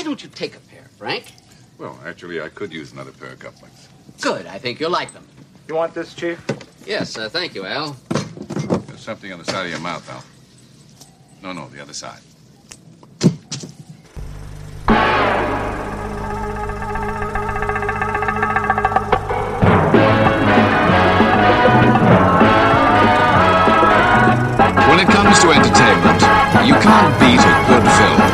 Why don't you take a pair, Frank? Well, actually, I could use another pair of cufflinks. Good. I think you'll like them. You want this, Chief? Yes, uh, thank you, Al. There's something on the side of your mouth, Al. No, no, the other side. When it comes to entertainment, you can't beat a good film.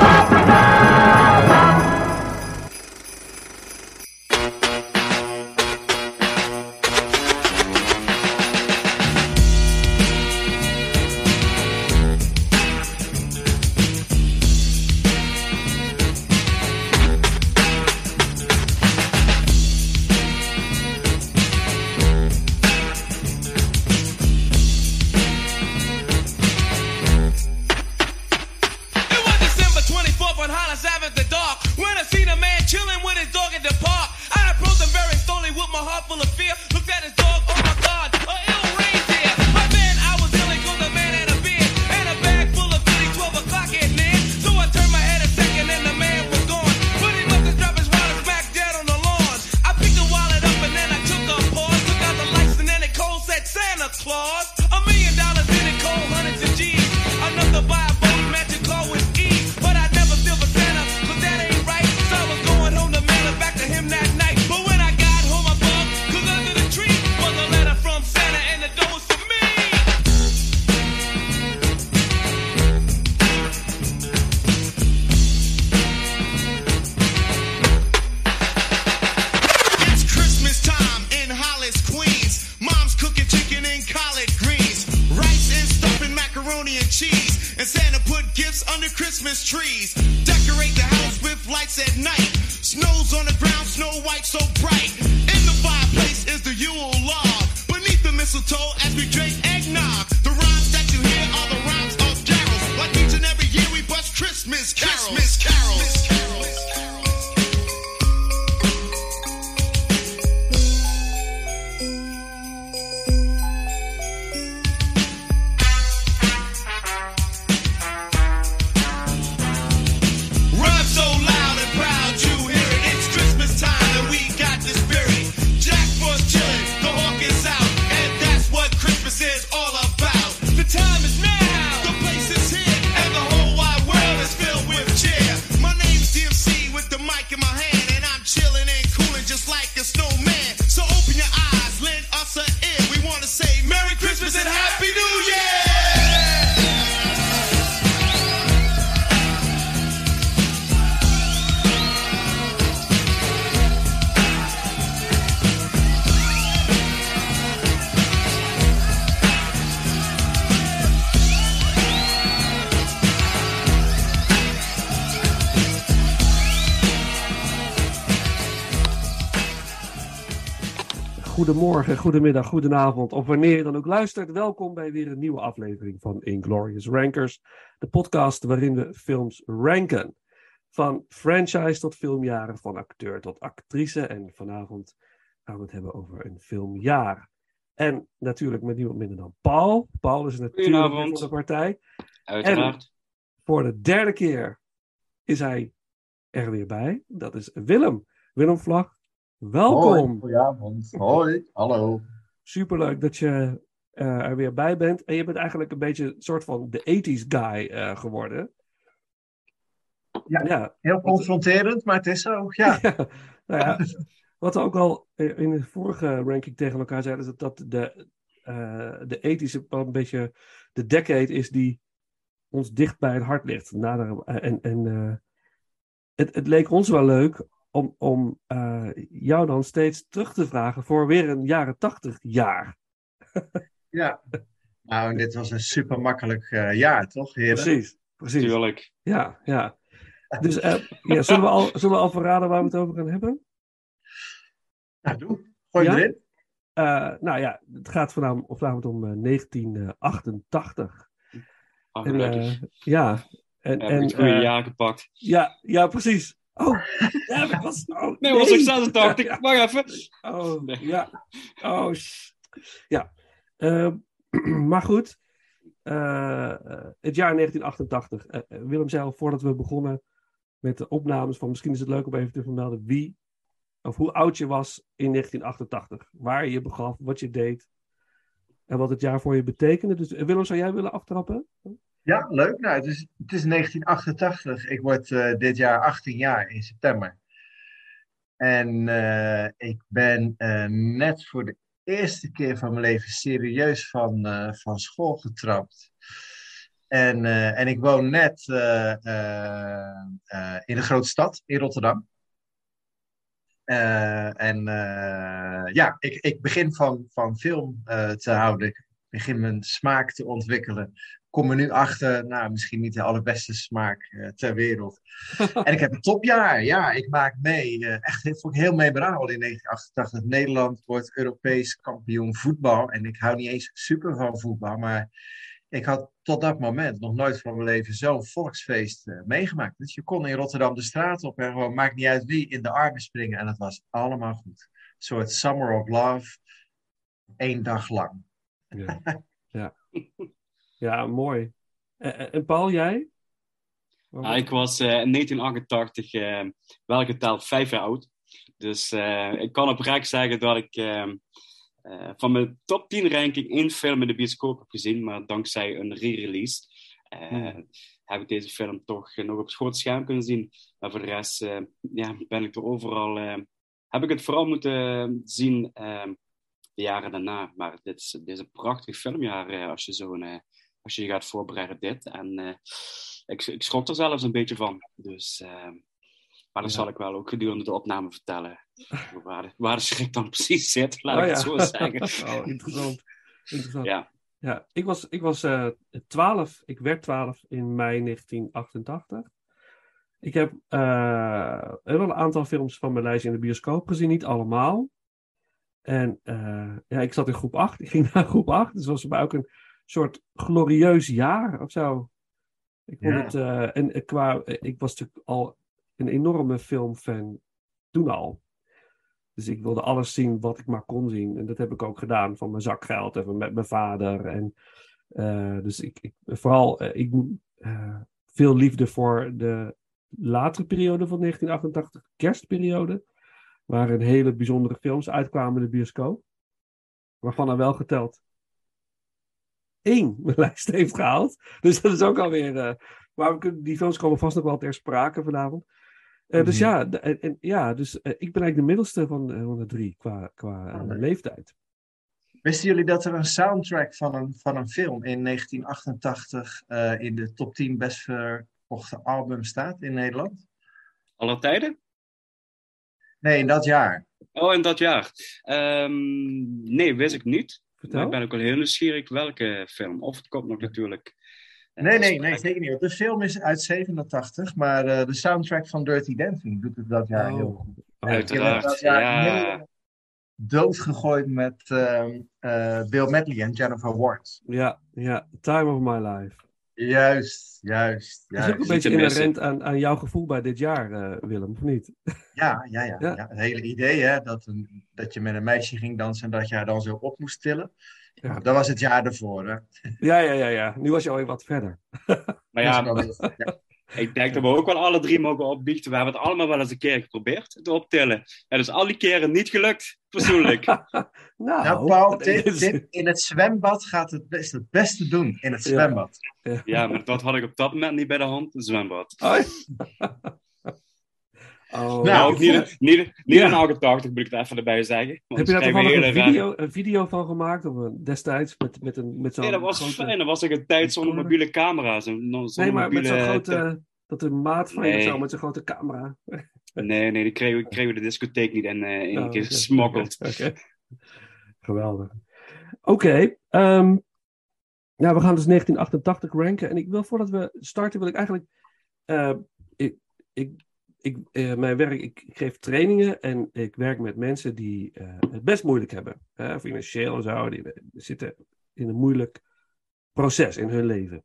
Goedemorgen, goedemiddag, goedenavond of wanneer je dan ook luistert. Welkom bij weer een nieuwe aflevering van Inglorious Rankers. De podcast waarin we films ranken. Van franchise tot filmjaren, van acteur tot actrice. En vanavond gaan we het hebben over een filmjaar. En natuurlijk met niemand minder dan Paul. Paul is natuurlijk van de partij. Uiteraard. Voor de derde keer is hij er weer bij. Dat is Willem. Willem Vlag, welkom. Goedenavond. Hoi, hallo. Superleuk dat je eh, er weer bij bent. En je bent eigenlijk een beetje een soort van de 80s guy eh, geworden. Ja, Ja, heel confronterend, maar het is zo. Ja, nou ja, wat we ook al in de vorige ranking tegen elkaar zeiden, is dat, dat de, eh de 80s wel een beetje de decade is die ons dicht bij het hart ligt. Nader, en en het, het leek ons wel leuk om, om eh, jou dan steeds terug te vragen voor weer een jaren 80 jaar. ja. Nou, dit was een super makkelijk jaar, toch, heren? Precies, precies. Tuurlijk. Ja, ja. Dus eh, ja, zullen, we al, zullen we al verraden waar we het over gaan hebben? Nou, doe. Gooi Ja? erin. Eh, nou ja, het gaat vanavond, vanavond om eh, 1988. Oh, En, eh, ja, en, het goede eh, jaar gepakt. ja, ja, precies. Oh, ja, ik was, oh, Nee, was ik 86. Wacht even. Oh, Nee. ja. Oh, ja. Eh, maar goed, eh, eh, het jaar 1988. Eh, Willem zei al voordat we begonnen met de opnames van, misschien is het leuk om even te vermelden wie of hoe oud je was in 1988. Waar je je begaf, wat je deed en wat het jaar voor je betekende. Dus Willem, zou jij willen aftrappen? Ja, leuk. Nou, het, is, het is 1988. Ik word eh, dit jaar 18 jaar in september. En eh, ik ben eh, net voor de eerste keer van mijn leven serieus van, van school getrapt. En, en ik woon net in een grote stad, in Rotterdam. En ja, ik, ik begin van, van film te houden. Ik begin mijn smaak te ontwikkelen. Kom er nu achter, nou, misschien niet de allerbeste smaak eh, ter wereld. en ik heb een topjaar. Ja, ik maak mee. eh, echt heel- vond ik heel memorabel in 1988. Nederland wordt Europees kampioen voetbal. En ik hou niet eens super van voetbal, maar ik had tot dat moment nog nooit van mijn leven zo'n volksfeest eh, meegemaakt. Dus je kon in Rotterdam de straat op en gewoon, maakt niet uit wie, in de armen springen. En het was allemaal goed. Een soort Summer of Love, één dag lang. Ja, ja. ja mooi. En, en- en Paul, jij? Ja, ik was eh, in 1988 eh wel geteld vijf jaar oud. Dus eh, ik kan oprecht zeggen dat ik eh, eh, van mijn top 10 ranking één film in de bioscoop heb gezien. Maar dankzij een re-release eh, Hmm. heb ik deze film toch eh, nog op het grote scherm kunnen zien. Maar voor de rest eh, ja, ben ik er overal... eh, heb ik het vooral moeten zien eh, de jaren daarna. Maar dit is, dit is een prachtig filmjaar eh, als je zo'n... eh, als je je gaat voorbereiden dit. En eh, ik, ik schrok er zelfs een beetje van. Dus, eh, maar dat Ja. zal ik wel ook gedurende de opname vertellen. waar, de, waar de schrik dan precies zit, laat Oh, ik ja. het zo zeggen. oh, interessant. interessant. Ja. Ja, ik was, ik was eh 12, ik werd 12 in mei 1988. Ik heb wel een aantal films van mijn lijstje in de bioscoop gezien, niet allemaal. En ja, ik zat in groep 8, ik ging naar groep 8, dus was bij mij ook een soort glorieus jaar of zo. Ik vond Ja. het, eh, en eh, qua, eh, ik was natuurlijk al een enorme filmfan toen al. Dus ik wilde alles zien wat ik maar kon zien. En dat heb ik ook gedaan van mijn zakgeld en van met mijn vader. En, dus ik, ik vooral ik, veel liefde voor de latere periode van 1988, kerstperiode. Waar een hele bijzondere films uitkwamen in de bioscoop. Waarvan er wel geteld één mijn lijst heeft gehaald. Dus dat is ook alweer. eh maar we kunnen, die films komen vast nog wel ter sprake vanavond. Eh, Dus Mhm. ja, en, en- ja dus, eh, ik ben eigenlijk de middelste van, van de drie qua, qua Oh, leuk. leeftijd. Wisten jullie dat er een soundtrack van een, van een film in 1988 eh, in de top 10 best verkochte album staat in Nederland? Alle tijden? Nee, in dat jaar. Oh, in dat jaar. Ehm, nee, wist ik niet. Maar ik ben ook wel heel nieuwsgierig welke film. Of het komt nog natuurlijk. eh, Nee, nee, nee, zeker niet. De film is uit 87, maar eh, de soundtrack van Dirty Dancing doet het dat jaar Oh. heel goed. Oh, Uiteraard, Dat jaar ja. doodgegooid met ehm, eh, Bill Medley en Jennifer Ward. Ja, ja, Time of My Life. Juist, juist, Dat is ook een juist. beetje inherent aan, aan jouw gevoel bij dit jaar, eh, Willem, of niet? Ja, ja, ja, Ja. ja. Het hele idee hè, dat, een, dat je met een meisje ging dansen en dat je haar dan zo op moest tillen. Ja. Dat was het jaar ervoor. Hè. Ja, ja, ja, ja. Nu was je alweer wat verder. Maar ja, Is- ik denk dat we ook wel alle drie mogen opbiechten. We hebben het allemaal wel eens een keer geprobeerd te optillen. En dus al die keren niet gelukt, persoonlijk. Nou, Nou, Paul, dit, is- dit in het zwembad gaat het best het beste doen. In het Ja. zwembad. ja, maar dat had ik op dat moment niet bij de hand, een zwembad. Oh, Oh, Nou, ook niet, heb niet, niet Ja. in 88 moet ik het even erbij zeggen. Want je daar toevallig een hele rare- video, een video van gemaakt? Of een, destijds met, met, een, met zo'n Nee, dat was grote... fijn. Dat was ik een tijd zonder recorder. mobiele camera. Zo'n zo'n Nee, maar met zo'n grote... Dat de maat van je Nee. zo met zo'n grote camera. Nee, nee, die kregen we, kregen we de discotheek niet in, eh in Oh, een keer gesmokkeld. Oké. Geweldig. Oké. ehm, nou, we gaan dus 1988 ranken. En ik wil, voordat we starten, wil ik eigenlijk... eh, ik, ik, ik, eh, mijn werk, ik, geef trainingen en ik werk met mensen die eh, het best moeilijk hebben. financieel en zo. Die zitten in een moeilijk proces in hun leven.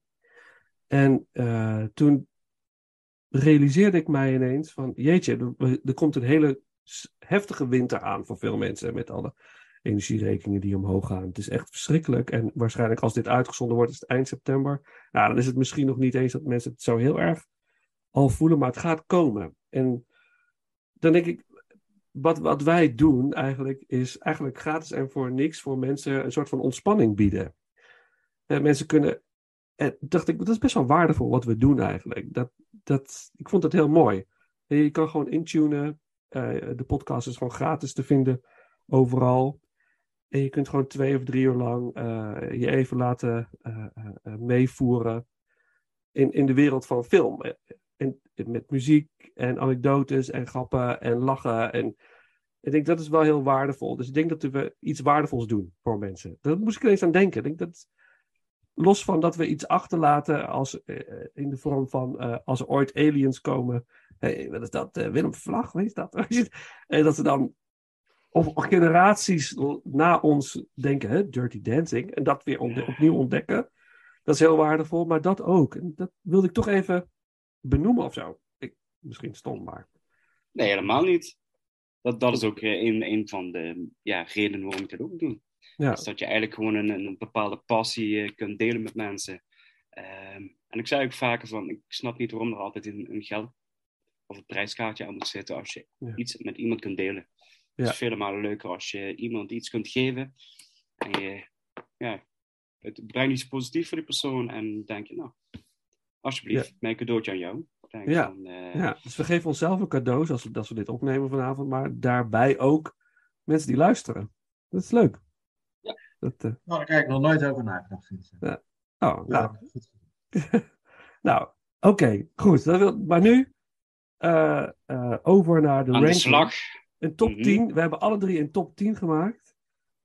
En eh, toen realiseerde ik mij ineens van, jeetje, er, er komt een hele heftige winter aan voor veel mensen met alle energierekeningen die omhoog gaan. Het is echt verschrikkelijk. En waarschijnlijk als dit uitgezonden wordt, is het eind september. Nou, dan is het misschien nog niet eens dat mensen het zo heel erg al voelen, maar het gaat komen. En dan denk ik, wat, wat wij doen eigenlijk, is eigenlijk gratis en voor niks voor mensen een soort van ontspanning bieden. En mensen kunnen, en dacht ik, dat is best wel waardevol wat we doen eigenlijk. Dat, dat, ik vond het heel mooi. Je kan gewoon intunen. Eh, de podcast is gewoon gratis te vinden overal. En je kunt gewoon twee of drie uur lang eh, je even laten eh, eh, eh, meevoeren in, in de wereld van film. Eh, met muziek en anekdotes en grappen en lachen. En ik denk dat is wel heel waardevol. Dus ik denk dat we iets waardevols doen voor mensen. Daar moest ik ineens aan denken. Ik denk dat los van dat we iets achterlaten als, eh, in de vorm van eh, als er ooit aliens komen. Hey, wat is dat? Eh, Willem Vlag, weet je dat? en dat ze dan of generaties na ons denken, hè, Dirty Dancing, en dat weer opnieuw ontdekken. Dat is heel waardevol, maar dat ook. En dat wilde ik toch even benoemen of zo. Ik, misschien stom, maar. Nee, helemaal niet. Dat, dat is ook eh, een, een van de ja, redenen waarom ik dat ook doe. Ja, Is dat je eigenlijk gewoon een, een bepaalde passie eh, kunt delen met mensen. Ehm, en ik zei ook vaker van, ik snap niet waarom er altijd een, een geld of een prijskaartje aan moet zitten als je Ja. iets met iemand kunt delen. Het is vele malen leuker als je iemand iets kunt geven en je, ja, het brengt iets positiefs voor die persoon en denk je, nou, alsjeblieft, mijn cadeautje aan jou. Ja. van, eh, ja, dus we geven onszelf een cadeau als we, als we dit opnemen vanavond, maar daarbij ook mensen die luisteren. Dat is leuk. Ja. Dat, eh, Nou, daar heb ik nog nooit over nagedacht, oh, Ja, nou, nou oké, goed. Dat wil, maar nu eh, eh, over naar de aan de ranking. slag. Een top Mhm. 10. We hebben alle drie een top 10 gemaakt.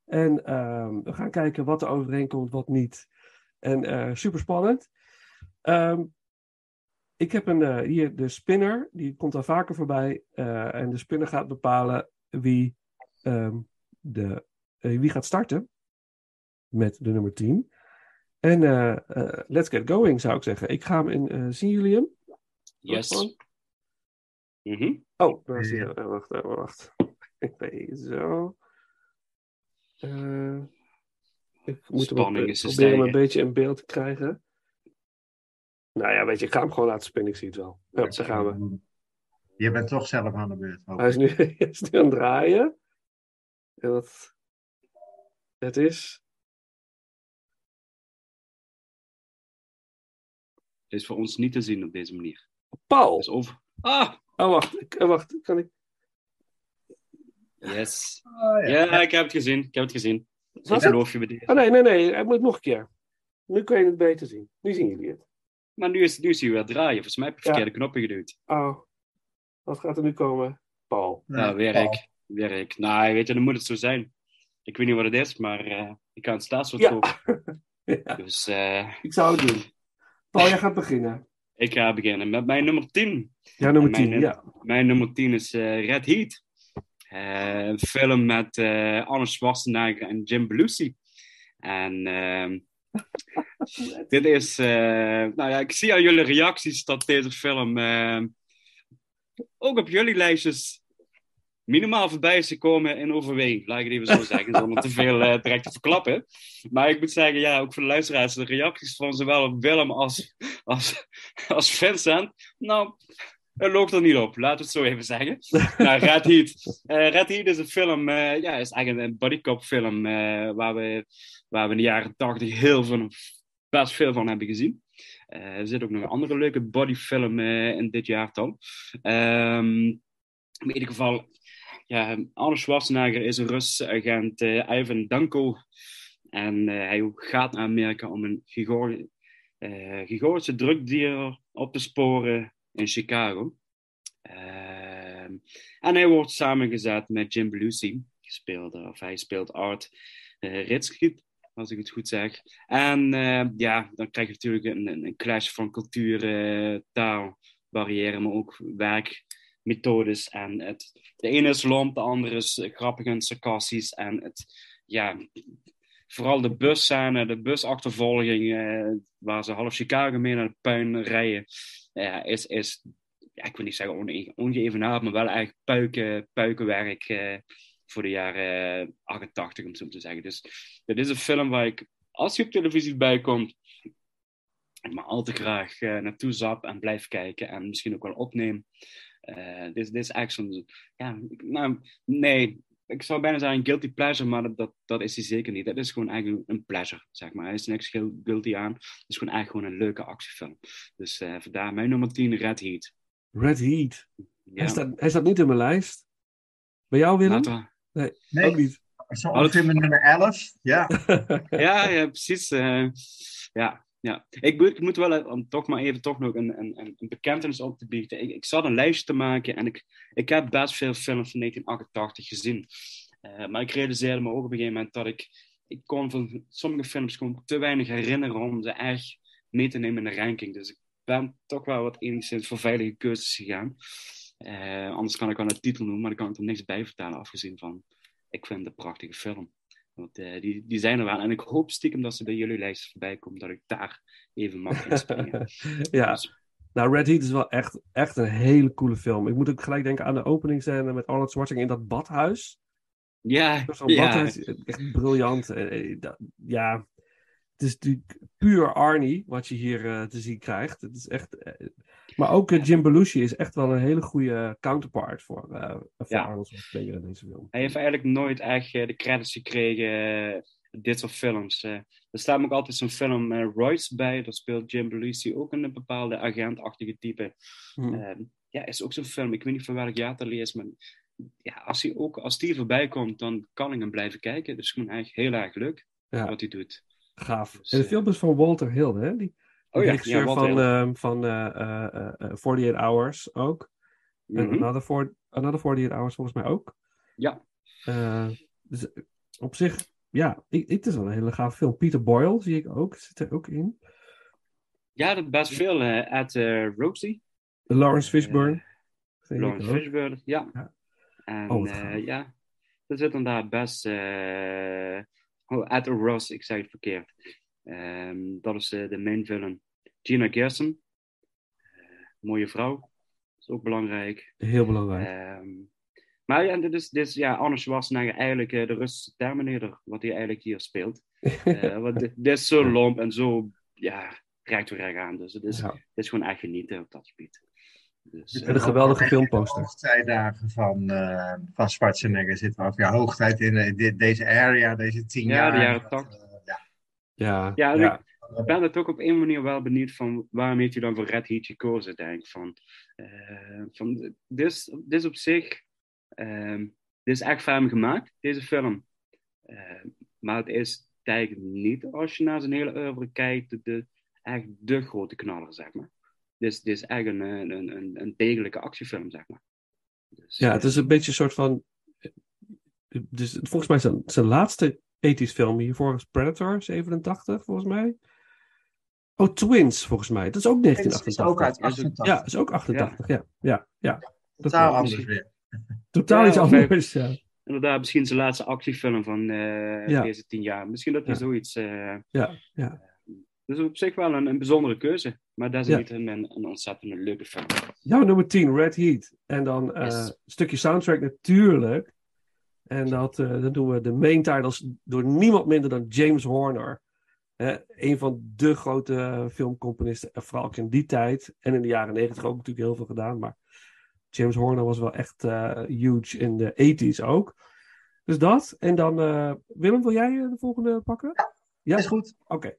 En ehm, we gaan kijken wat er overeenkomt, wat niet. En eh super spannend. Ehm, ik heb een, eh, hier de spinner, die komt al vaker voorbij. eh, en de spinner gaat bepalen wie, ehm, de, eh, wie gaat starten met de nummer 10. En let's get going, zou ik zeggen. Ik ga hem in. zien jullie hem? Yes. Mhm. Oh, daar is hij. Ja. Eh, Wacht, wacht. Zo. Ik moet Spanning is proberen hem een beetje in beeld te krijgen. Nou ja, weet je, ik ga hem gewoon laten spinnen. Ik zie het wel. Ja, daar gaan we. Je bent toch zelf aan de beurt. Hij is ik. nu, hij is nu aan het draaien. En dat, het is. Het is voor ons niet te zien op deze manier. Paul. Het is over. Ah! Oh, wacht. Ik, eh, wacht. Kan ik. Yes. Oh, Ja, ik heb het gezien. Ik heb het gezien. Ik Was het? geloof je bij deze. Oh nee, nee, nee. Hij moet nog een keer. Nu kun je het beter zien. Nu zien jullie het. Maar nu is, nu is hij weer draaien. Volgens mij heb je Ja. verkeerde knoppen geduwd. Oh. Wat gaat er nu komen? Paul. Ja, weer Paul. ik. Weer ik. Nou, weet je, dan moet het zo zijn. Ik weet niet wat het is, maar eh, ik kan het staatswoord Ja. Ja, Dus eh, ik zou het doen. Paul, jij gaat beginnen. ik ga beginnen met mijn nummer 10. Ja, nummer Mijn 10. num- Ja. Mijn nummer 10 is eh, Red Heat. Eh, een film met eh Arnold Schwarzenegger en Jim Belushi. En ehm, dit is... eh, nou ja, ik zie aan jullie reacties dat deze film eh, ook op jullie lijstjes minimaal voorbij is gekomen in overweging. Laat ik het even zo zeggen, zonder te veel eh, direct te verklappen. Maar ik moet zeggen, ja, ook voor de luisteraars, de reacties van zowel op Willem als, als, als Vincent, nou, het loopt er niet op, laten we het zo even zeggen. nou, Red Heat. Red Heat is een film, eh, ja, is eigenlijk een bodycop film waar, we, waar we in de jaren tachtig heel veel, best veel van hebben gezien. Eh, er zit ook nog een andere leuke bodyfilm in dit jaartal. Ehm in ieder geval, ja, Arnold Schwarzenegger is een Russische agent, eh, Ivan Danko. En eh, hij gaat naar Amerika om een eh, Georgische drugdealer op te sporen in Chicago. Ehm, en hij wordt samengezet met Jim Belushi, gespeeld, eh, of hij speelt Art uh, als ik het goed zeg. En eh, ja, dan krijg je natuurlijk een, een, clash van cultuur, eh, taal, barrière, maar ook werkmethodes. En het, de ene is lomp, de andere is grappig en sarcastisch. En het, ja, vooral de busscène, de busachtervolging, eh, waar ze half Chicago mee naar de puin rijden, is, is ik wil niet zeggen onge- ongeëvenaard, maar wel echt puiken, puikenwerk voor de jaren eh, 88, om het zo te zeggen. Dus dit is een film waar ik, als hij op televisie bij komt, maar al te graag eh, naartoe zap en blijf kijken en misschien ook wel opneem. Eh, dit, dit is eigenlijk zo'n, ja, nou, nee, ik zou bijna zeggen een guilty pleasure, maar dat, dat, dat is hij zeker niet. Het is gewoon eigenlijk een pleasure, zeg maar. Er is niks guilty aan. Het is gewoon eigenlijk gewoon een leuke actiefilm. Dus eh, vandaar mijn nummer 10, Red Heat. Red Heat. Ja, Hij, staat, hij staat niet in mijn lijst. Bij jou, Willem? laten we- Nee, Ook niet. zo ongeveer mijn nummer 11. Ja, ja, ja, precies. eh, ja, ja. Ik, moet, ik moet wel, eh, om toch maar even toch nog een, een, een bekentenis op te biechten. Ik, ik zat een lijstje te maken en ik, ik heb best veel films van 1988 gezien. Eh, maar ik realiseerde me ook op een gegeven moment dat ik, ik kon van sommige films gewoon te weinig herinneren om ze echt mee te nemen in de ranking. Dus ik ben toch wel wat enigszins voor veilige keuzes gegaan. Eh, anders kan ik wel een titel noemen, maar dan kan ik er niks bij vertellen, afgezien van ik vind het een prachtige film. Want eh, die, die zijn er wel. En ik hoop stiekem dat ze bij jullie lijst voorbij komen, dat ik daar even mag inspringen. ja, Dus, nou Red Heat is wel echt, echt een hele coole film. Ik moet ook gelijk denken aan de openingsscène met Arnold Schwarzenegger in dat badhuis. ja, Zo'n ja, badhuis, echt briljant. Eh, Ja, het is natuurlijk puur Arnie wat je hier te zien krijgt. Het is echt... maar ook eh, Jim Belushi is echt wel een hele goede counterpart voor, eh voor Ja. Arnold Schwarzenegger in deze film. hij heeft eigenlijk nooit echt eh, de credits gekregen, dit soort films. er staat ook altijd zo'n film Royce bij, daar speelt Jim Belushi ook een bepaalde agentachtige type. Hm. Ehm, ja, is ook zo'n film. Ik weet niet van welk jaar het is, maar ja, als, hij ook, als die voorbij komt, dan kan ik hem blijven kijken. Dus gewoon eigenlijk heel erg leuk Ja. wat hij doet. Gaaf. Dus, en de film is van Walter Hill, hè? Die, Oh ja, regisseur ja, van, ehm, van eh, eh, eh, eh, 48 Hours ook. En Mhm. Another, Another 48 Hours volgens mij ook. Ja. Eh, dus eh, op zich, ja, ik, het is wel een hele gaaf film. Peter Boyle zie ik ook, zit er ook in. Ja, dat best veel. eh Ed eh, Rosie, Lawrence Fishburne. Lawrence. Fishburne, ja. Ja. En Oh, eh, ja, er zit inderdaad best... eh oh, Ed Ross, ik zeg het verkeerd. Ehm, dat is eh, de main villain. Gina Gerson, eh, mooie vrouw, is ook belangrijk. Heel belangrijk. Ehm, maar ja, dit is, dit is ja, Arnold Schwarzenegger eigenlijk eh, de Russische Terminator, wat hij eigenlijk hier speelt. Eh, want dit, dit is zo lomp en zo, ja, recht door recht aan. Dus het is, Ja. het is gewoon echt genieten op dat gebied. Dus, Dit En een geweldige filmposter. hoogtijdagen van, eh van Schwarzenegger zitten we. Of ja, hoogtijd in dit, deze area, deze tien Ja, jaar. de jaren Dat, 80. eh, ja. Ja, Ja, ja. Ik ben het ook op een manier wel benieuwd van waarom heeft hij dan voor Red Heat gekozen, denk. Van, eh, van, dit, is, op zich, ehm, dit is echt voor hem gemaakt, deze film. Eh, maar het is eigenlijk niet, als je naar zijn hele oeuvre kijkt, de, echt de grote knaller, zeg maar. Dit is, dit is echt een, een, een, een degelijke actiefilm, zeg maar. Dus, ja, het is een beetje een soort van... Dus volgens mij zijn, zijn laatste ethisch film hiervoor is Predator, 87 volgens mij. Oh, Twins volgens mij. Dat is ook Het is ook 1988. uit Ja, 88. Ja, dat is ook 88. Ja, ja, ja. Dat Totaal anders weer. Totaal Ja, iets anders. Ja, Inderdaad, misschien zijn laatste actiefilm van eh, Ja. deze tien jaar. Misschien dat hij Ja. zoiets... eh, ja, ja. Dus op zich wel een, een bijzondere keuze. Maar dat is Ja. niet een, een ontzettend leuke film. Jouw nummer 10, Red Heat. En dan eh, Yes. een stukje soundtrack natuurlijk. En dat, eh, dan doen we de main titles door niemand minder dan James Horner. Eh, een van de grote filmcomponisten, eh, vooral ook in die tijd. En in de jaren 90 ook natuurlijk heel veel gedaan. Maar James Horner was wel echt eh, huge in de 80s ook. Dus dat. En dan, eh, Willem, wil jij de volgende pakken? Ja, Is goed. Oké.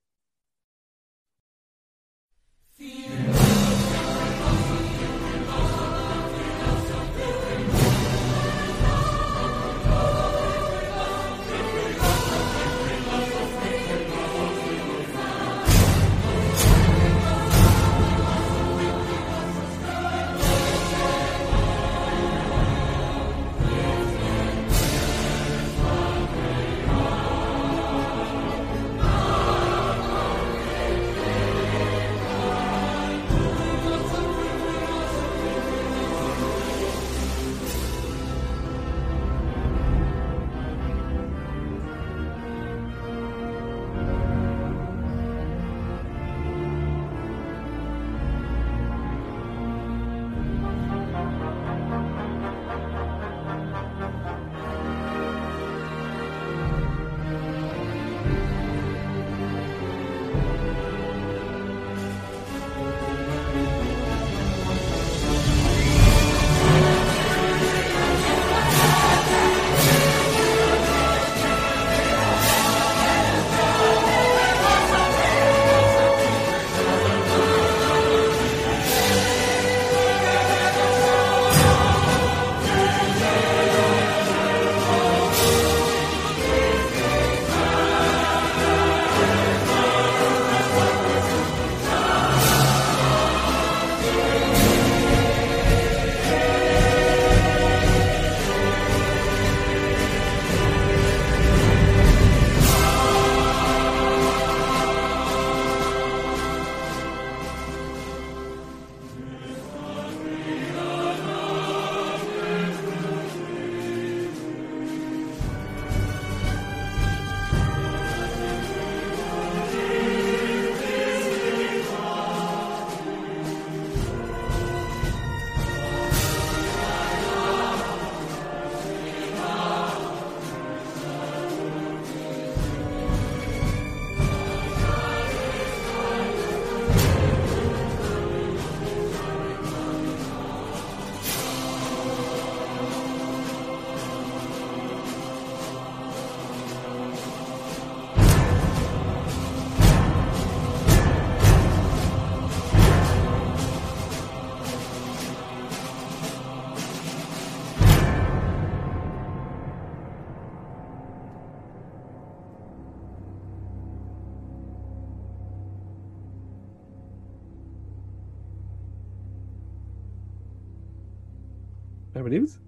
Benieuwd?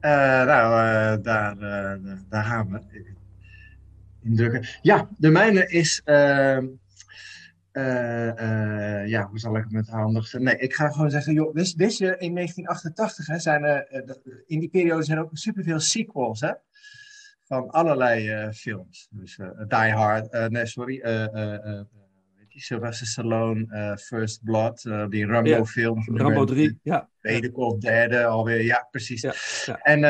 Eh, nou, eh, daar, eh, daar gaan we. Indrukken. Ja, de mijne is. ehm, eh, eh, ja, hoe zal ik het met handig? Nee, ik ga gewoon zeggen, joh, wist, je, in 1988 hè, zijn er, in die periode zijn er ook superveel sequels, hè? Van allerlei films. Dus Die Hard, nee, sorry, je, Sylvester Stallone, eh, First Blood, eh, die Ja, Rambo-film. Rambo 3, ja. Tweede of derde alweer, ja, precies. Ja, ja. En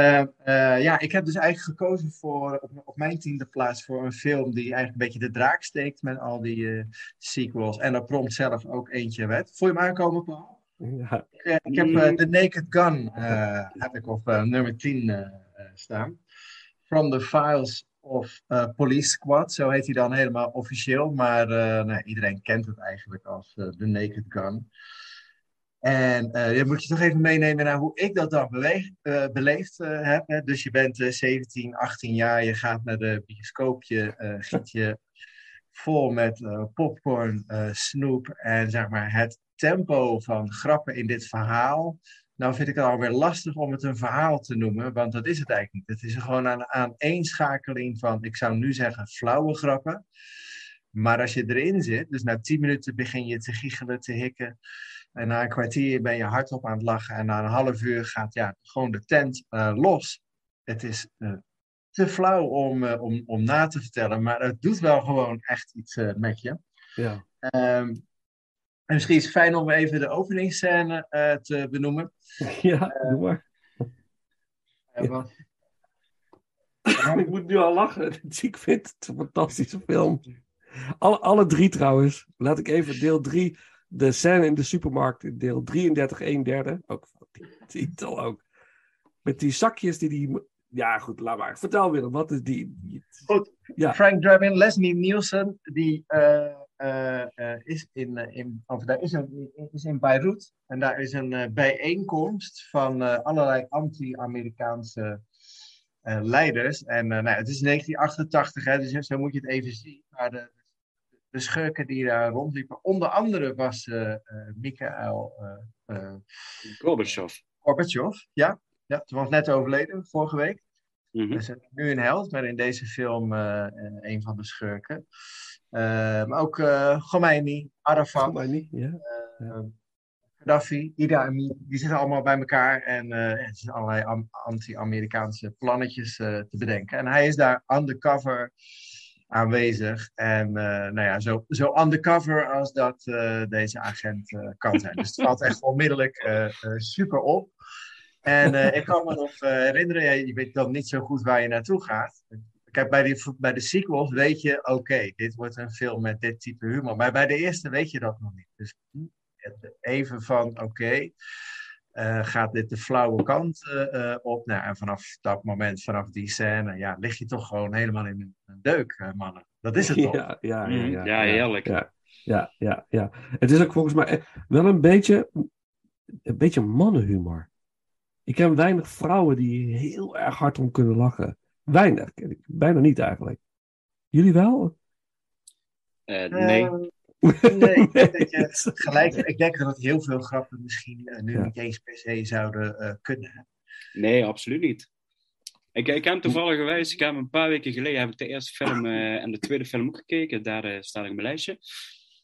eh, ja, ik heb dus eigenlijk gekozen voor, op, op mijn tiende plaats voor een film die eigenlijk een beetje de draak steekt met al die sequels. En daar prompt zelf ook eentje werd. Voel je hem aankomen, Paul? ja. Ik, ik heb The Naked Gun heb ik op nummer 10 eh, eh, staan. From the Files of eh, Police Squad, zo heet hij dan helemaal officieel. Maar eh, nou, iedereen kent het eigenlijk als eh, The Naked Gun. En dan moet je toch even meenemen naar hoe ik dat dan beleefd heb. Hè? Dus je bent eh, 17, 18 jaar, je gaat naar de bioscoop, je giet je vol met popcorn, snoep en zeg maar het tempo van grappen in dit verhaal. Nou vind ik het alweer lastig om het een verhaal te noemen, want dat is het eigenlijk niet. Het is gewoon een aaneenschakeling van, ik zou nu zeggen, flauwe grappen. Maar als je erin zit, dus na 10 minuten begin je te giechelen, te hikken. En na een kwartier ben je hardop aan het lachen. En na een half uur gaat ja, gewoon de tent eh, los. Het is eh, te flauw om, eh, om, om na te vertellen, maar het doet wel gewoon echt iets met je. ja. Ehm, en misschien is het fijn om even de openingsscène eh, te benoemen. Ja, doe maar. Eh, Ja. want- Ik moet nu al lachen. Ik vind het een fantastische film. Alle, alle drie trouwens. Laat ik even deel 3. De scène in de supermarkt. in Deel 33, 1 derde. Ook van die titel ook. Met die zakjes die die... Ja, goed, laat maar. Vertel Willem, wat is die... Goed. Ja. Frank Drebin, Leslie Nielsen, die eh, is, in, eh, in, of daar is, een, is in Beirut. En daar is een eh, bijeenkomst van eh, allerlei anti-Amerikaanse eh, leiders. En eh, nou, het is 1988, hè, dus zo moet je het even zien. Maar de, de schurken die daar rondliepen, onder andere was eh eh Mikhail eh, eh, Gorbachev. Gorbachev. Ja, ja, toen was net overleden, vorige week. Dus uh, nu een held, maar in deze film uh, een van de schurken. Uh, maar ook uh, Khomeini, Arafat, Khomeini, ja. uh, Gaddafi, Ida Amin, die zitten allemaal bij elkaar en er zijn allerlei anti-Amerikaanse plannetjes te bedenken. En hij is daar undercover aanwezig. En nou ja, zo, zo undercover als dat deze agent kan zijn. Dus het valt echt onmiddellijk super op. En ik kan me nog herinneren, ja, je weet dan niet zo goed waar je naartoe gaat. Kijk, bij, die, bij de sequels weet je, oké, okay, dit wordt een film met dit type humor. Maar bij de eerste weet je dat nog niet. Dus even van, oké, okay, uh, gaat dit de flauwe kant op? Nou, en vanaf dat moment, vanaf die scène, ja, lig je toch gewoon helemaal in een deuk, mannen. Dat is het toch? Ja, ja, ja, ja, ja heerlijk. Ja, ja, ja, ja. Het is ook volgens mij wel een beetje, een beetje mannenhumor. Ik ken weinig vrouwen die heel erg hard om kunnen lachen. Weinig, bijna niet eigenlijk. Jullie wel? Uh, nee. Uh, nee, ik denk, dat je gelijk, ik denk dat heel veel grappen misschien uh, nu ja. niet eens per se zouden uh, kunnen. Nee, absoluut niet. Ik, ik heb toevallig geweest, ik heb een paar weken geleden heb ik de eerste film uh, en de tweede film ook gekeken. Daar uh, staat ik mijn lijstje.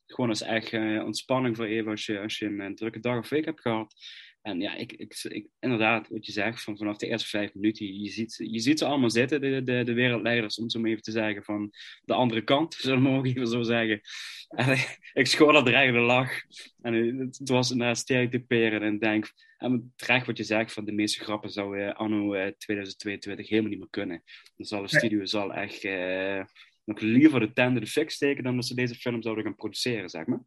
Gewoon als echt uh, ontspanning voor even als je, als je een drukke dag of week hebt gehad. En ja, ik, ik, ik, inderdaad, wat je zegt, van vanaf de eerste vijf minuten, je ziet, je ziet ze allemaal zitten, de, de, de wereldleiders, om zo even te zeggen, van de andere kant, zullen we even zo zeggen. En ik schoor dat dreigende lach. En het, het was naar stereotyperen en denk, en terecht wat je zegt, van de meeste grappen zou uh, anno uh, 2022 helemaal niet meer kunnen. Dan zal de studio zal echt uh, nog liever de tende de fik steken dan dat ze deze film zouden gaan produceren, zeg maar.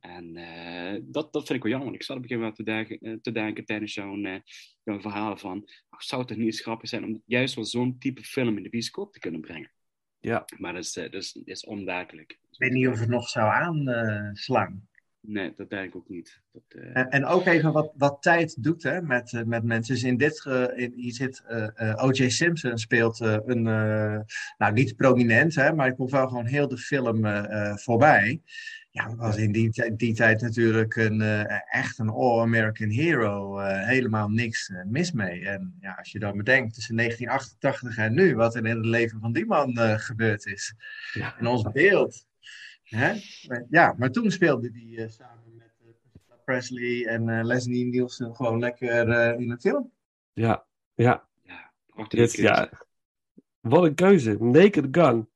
En uh, dat, dat vind ik wel jammer. Ik zat op een gegeven moment te denken, uh, te denken tijdens jouw uh, verhaal van... Oh, zou het toch niet eens grappig zijn om juist wel zo'n type film in de bioscoop te kunnen brengen? Ja. Maar dat is, dat is, dat is onduidelijk. Ik weet niet of het nog zou aanslaan. Nee, dat denk ik ook niet. Dat, uh... en, en, ook even wat, wat tijd doet hè, met, uh, met mensen. Dus in dit, uh, in, hier zit O.J. Simpson speelt een, nou niet prominent, hè, maar ik komt wel gewoon heel de film voorbij. Ja, was in die, tij- die tijd natuurlijk een, eh, echt een all-American hero. eh, helemaal niks eh, mis mee. En ja, als je dan bedenkt tussen 1988 en nu, wat er in het leven van die man eh, gebeurd is. Ja. In ons beeld. Hè? Maar- Ja, maar toen speelde hij eh, samen met eh, Priscilla Presley en eh, Leslie Nielsen gewoon lekker eh, in een film. Ja, ja. Prachtige Dit, ja. Wat een keuze. Naked Gun.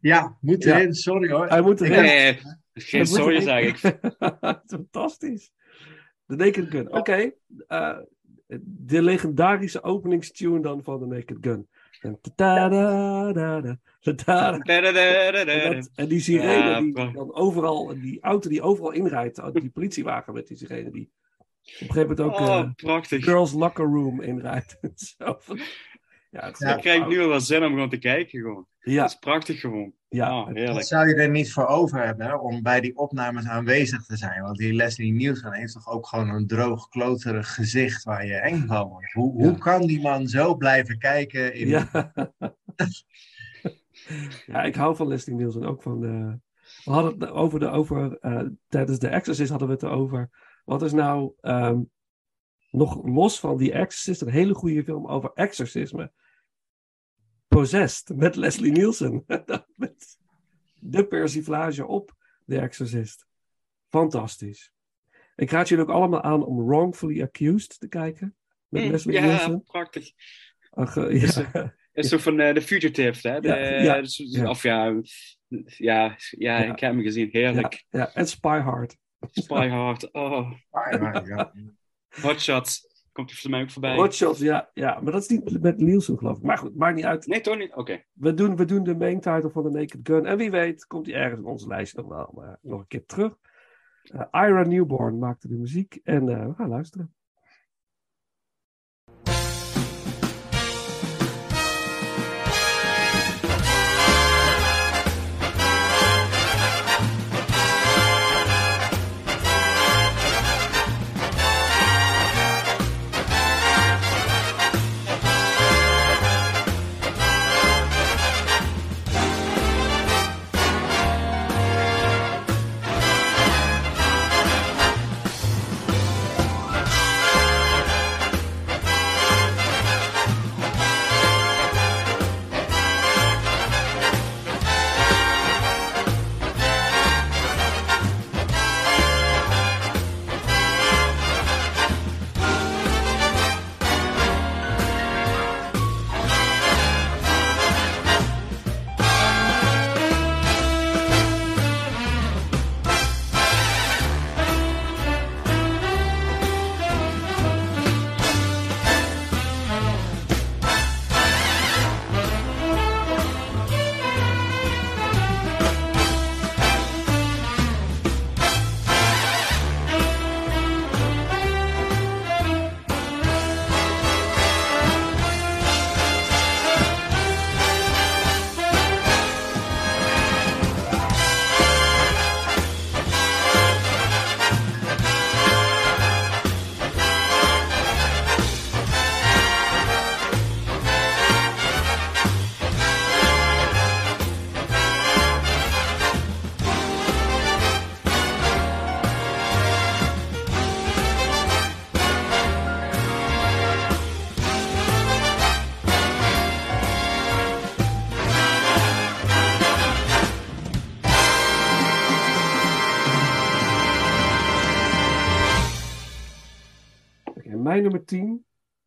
Ja, moet Ja. erin, sorry hoor. Hij moet Ik- erin. Nee, geen sorry zeg ik. Fantastisch. De Naked Gun. Oké. eh, de legendarische openingstune dan van de Naked Gun. En, die sirene die dan overal, die auto die overal inrijdt, die politiewagen met die sirene die op een gegeven moment ook Oh, eh. Girls Locker Room inrijdt. Zo van- ja. Ik krijg nu al wel zin om gewoon te kijken. Gewoon. Ja, Dat is prachtig gewoon. ja, Oh, heerlijk. zou je er niet voor over hebben om bij die opnames aanwezig te zijn? Want die Leslie Nielsen heeft toch ook gewoon een droog, kloterig gezicht waar je eng van wordt. Hoe, Ja. hoe kan die man zo blijven kijken? In... Ja. ja, ik hou van Leslie Nielsen ook van. eh, we hadden het over de over eh, tijdens de Exorcist hadden we het erover. Wat is nou ehm, nog los van die Exorcist een hele goede film over exorcisme? Possessed met Leslie Nielsen. met de persiflage op The Exorcist. Fantastisch. Ik raad jullie ook allemaal aan om Wrongfully Accused te kijken. Met Hm, Leslie ja, Nielsen. prachtig. Ach, eh, Is ja. Dat is zo van eh The Fugitive, hè? De, Ja, ja, dus- ja. Of ja, ja, ja, Ja. ik heb hem gezien. Heerlijk. Ja, ja, en Spy Hard. Spy Hard. Oh, Ja, ja, ja. Hot Shots. Komt er voor mij ook voorbij. Shots, ja, ja, maar dat is niet met Nielsen, geloof ik. Maar goed, maakt niet uit. Nee, toch niet? Oké. We doen, we doen de main title van de Naked Gun. En wie weet, komt hij ergens in onze lijstje nog wel maar nog een keer terug. Eh, Ira Newborn maakte de muziek en eh, we gaan luisteren.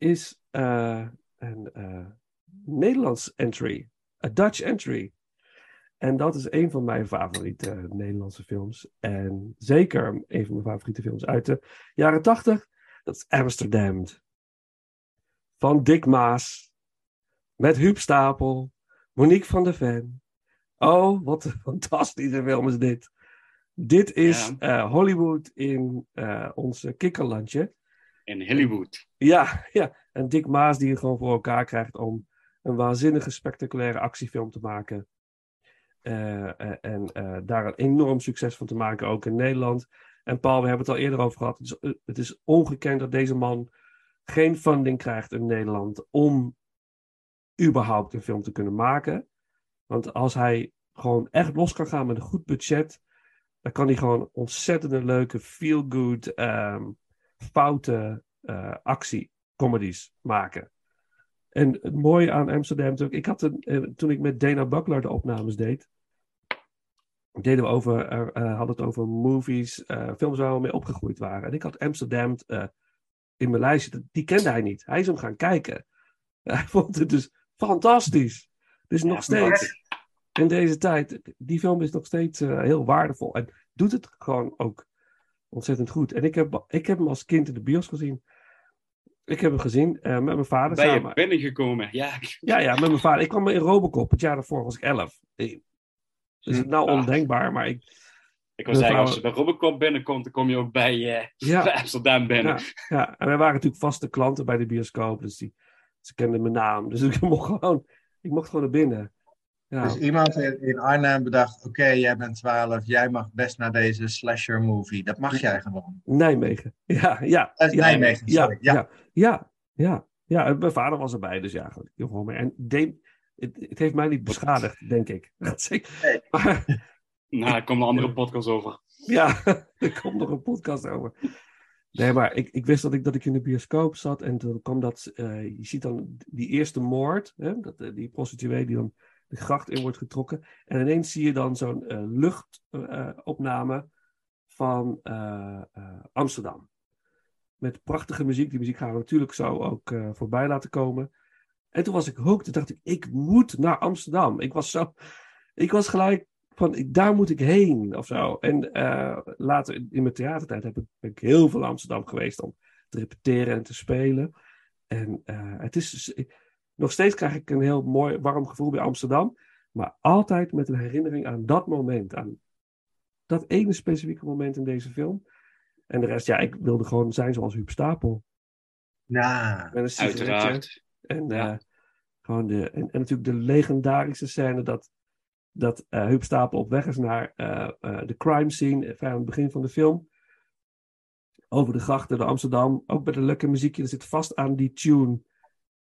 Is eh, een eh, Nederlands entry. Een Dutch entry. En dat is een van mijn favoriete Nederlandse films. En zeker een van mijn favoriete films uit de jaren 80. Dat is Amsterdam. Van Dick Maas. Met Huub Stapel. Monique van der Ven. Oh, wat een fantastische film is dit. Dit is Ja. eh, Hollywood in eh, ons kikkerlandje. In Hollywood. Ja, ja. En Dick Maas die het gewoon voor elkaar krijgt om een waanzinnige spectaculaire actiefilm te maken. Eh, eh, en eh, daar een enorm succes van te maken, ook in Nederland. En Paul, we hebben het al eerder over gehad. Het is, het is ongekend dat deze man geen funding krijgt in Nederland om überhaupt een film te kunnen maken. Want als hij gewoon echt los kan gaan met een goed budget, dan kan hij gewoon ontzettende leuke, feel-good, ehm, foute uh, actie-comedies maken. En het mooie aan Amsterdam natuurlijk, ik had een, eh, toen ik met Dana Buckler de opnames deed, deden we over, uh, hadden het over movies, films waar we mee opgegroeid waren. En ik had Amsterdam in mijn lijstje, die kende hij niet. Hij is hem gaan kijken. Hij vond het dus fantastisch. Dus nog steeds, in deze tijd, die film is nog steeds heel waardevol. En doet het gewoon ook ontzettend goed. En ik heb, ik heb hem als kind in de bios gezien. Ik heb hem gezien uh, met mijn vader ben je samen. binnengekomen? Ja. ja, ja, met mijn vader. Ik kwam in Robocop. Het jaar daarvoor was ik elf. Dus het is nou ondenkbaar, maar ik... Ik wil zeggen, als je bij Robocop binnenkomt, dan kom je ook bij, uh, ja. bij Amsterdam binnen. Ja, ja, en wij waren natuurlijk vaste klanten bij de bioscoop. Dus die, ze kenden mijn naam. Dus ik mocht gewoon, ik mocht gewoon naar binnen. Ja. Dus iemand in Arnhem bedacht: oké, jij bent 12, jij mag best naar deze slasher movie. Dat mag jij gewoon. Nijmegen. Ja, ja. Nijmegen, sorry. Ja, ja, ja. ja, ja. mijn vader was erbij, dus ja, gewoon mee. En de, het, het, heeft mij niet beschadigd, denk ik. Nee. Maar, nou, er komt een andere podcast over. Ja, er komt nog een podcast over. Nee, maar ik, ik wist dat ik, dat ik in de bioscoop zat en toen kwam dat, uh, je ziet dan die eerste moord, hè, dat, die prostituee die dan de gracht in wordt getrokken. En ineens zie je dan zo'n uh, luchtopname van uh, Amsterdam. Met prachtige muziek. Die muziek gaan we natuurlijk zo ook voorbij laten komen. En toen was ik hooked. Toen dacht ik, ik moet naar Amsterdam. Ik was zo... Ik was gelijk van, daar moet ik heen of zo. En later in mijn theatertijd heb ik, ben ik heel veel Amsterdam geweest om te repeteren en te spelen. En het is... Dus, nog steeds krijg ik een heel mooi, warm gevoel bij Amsterdam. Maar altijd met een herinnering aan dat moment. Aan dat ene specifieke moment in deze film. En de rest, ja, ik wilde gewoon zijn zoals Huub Stapel. Ja, met een uiteraard. En, ja. uh, gewoon de, en, en, natuurlijk de legendarische scène dat, dat uh, Huub Stapel op weg is naar uh, de crime scene. aan het begin van de film. Over de grachten door Amsterdam. Ook met een lekker muziekje. Dat zit vast aan die tune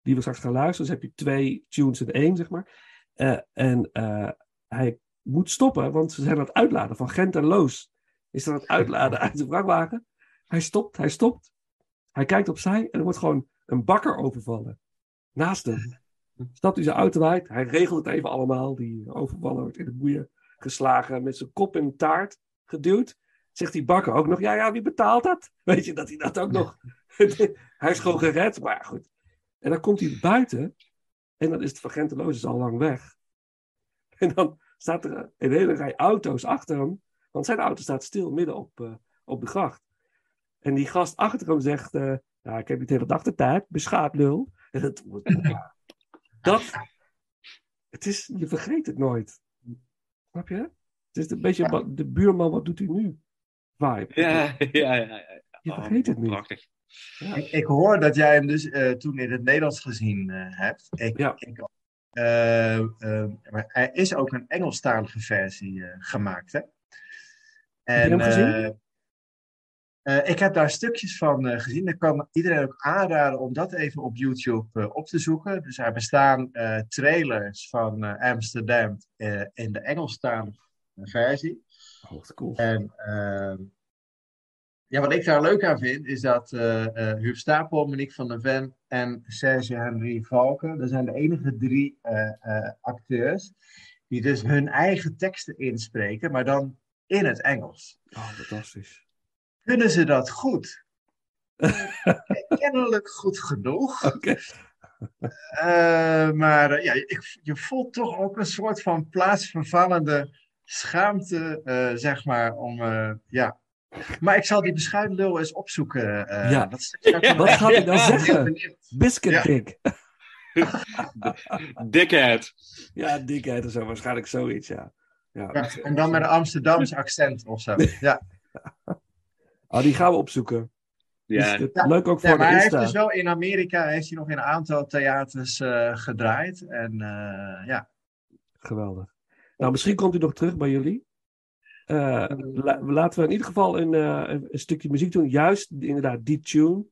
die we straks gaan luisteren. Dus heb je twee tunes in één, zeg maar. Uh, en uh, hij moet stoppen, want ze zijn aan het uitladen van Gent en Loos. Is aan het uitladen uit de vrachtwagen. Hij stopt, hij stopt. Hij kijkt opzij en er wordt gewoon een bakker overvallen. Naast hem. Stapt hij zijn auto uit. Hij regelt het even allemaal. Die overvallen wordt in de boeien geslagen. Met zijn kop in taart geduwd. Zegt die bakker ook nog, ja, ja, wie betaalt dat? Weet je, dat hij dat ook nog... hij is gewoon gered, maar goed. En dan komt hij buiten en dan is het van Genteloos al lang weg. En dan staat er een hele rij auto's achter hem, want zijn auto staat stil midden op, uh, op de gracht. En die gast achter hem zegt, uh, ja, ik heb niet de hele dag de tijd, beschaat lul. En dat, dat, het is, je vergeet het nooit. Snap je? Het is een beetje de buurman, wat doet hij nu? Vibe. Ja, ja, ja. ja. Je vergeet het niet. Prachtig. Ja. Ik, ik, hoor dat jij hem dus uh, toen in het Nederlands gezien uh, hebt. Ik, ja. ik, uh, maar er is ook een Engelstalige versie gemaakt, hè? En, heb je hem gezien? ik heb daar stukjes van gezien. Ik kan iedereen ook aanraden om dat even op YouTube op te zoeken. Dus er bestaan trailers van Amsterdam in de Engelstalige versie. Oh, cool. En ehm, ja, wat ik daar leuk aan vind, is dat uh, uh, Huub Stapel, Monique van der Ven en Serge Henry Valken, dat zijn de enige drie uh, acteurs die dus hun eigen teksten inspreken, maar dan in het Engels. Oh, fantastisch. Kunnen ze dat goed? Kennelijk goed genoeg. Okay. maar ja, ik, je voelt toch ook een soort van plaatsvervallende schaamte, zeg maar, om ja, maar ik zal die bescheiden lul eens opzoeken. Uh, ja. Wat, ja, wat gaat hij dan zeggen? Biscuit ja. dick. Dickhead. Ja, dickhead of zo. Waarschijnlijk zoiets, ja. ja, ja en dan met een Amsterdams accent of zo. Ja. Oh, die gaan we opzoeken. Ja. Dus leuk ook voor ja, maar de hij Insta. heeft dus wel in Amerika heeft hij nog in een aantal theaters uh, gedraaid. En uh, ja. Geweldig. Nou, misschien komt hij nog terug bij jullie. Uh, la laten we in ieder geval een, uh, een, stukje muziek doen. Juist inderdaad die tune.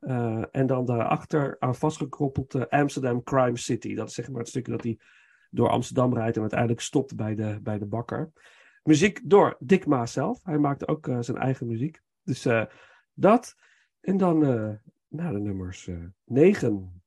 Uh, en dan daarachter aan vastgekoppeld Amsterdam Crime City. Dat is zeg maar het stukje dat hij door Amsterdam rijdt en uiteindelijk stopt bij de, bij de bakker. Muziek door Dick Maas zelf. Hij maakte ook eh, zijn eigen muziek. Dus eh, dat. En dan eh, naar de nummers 9.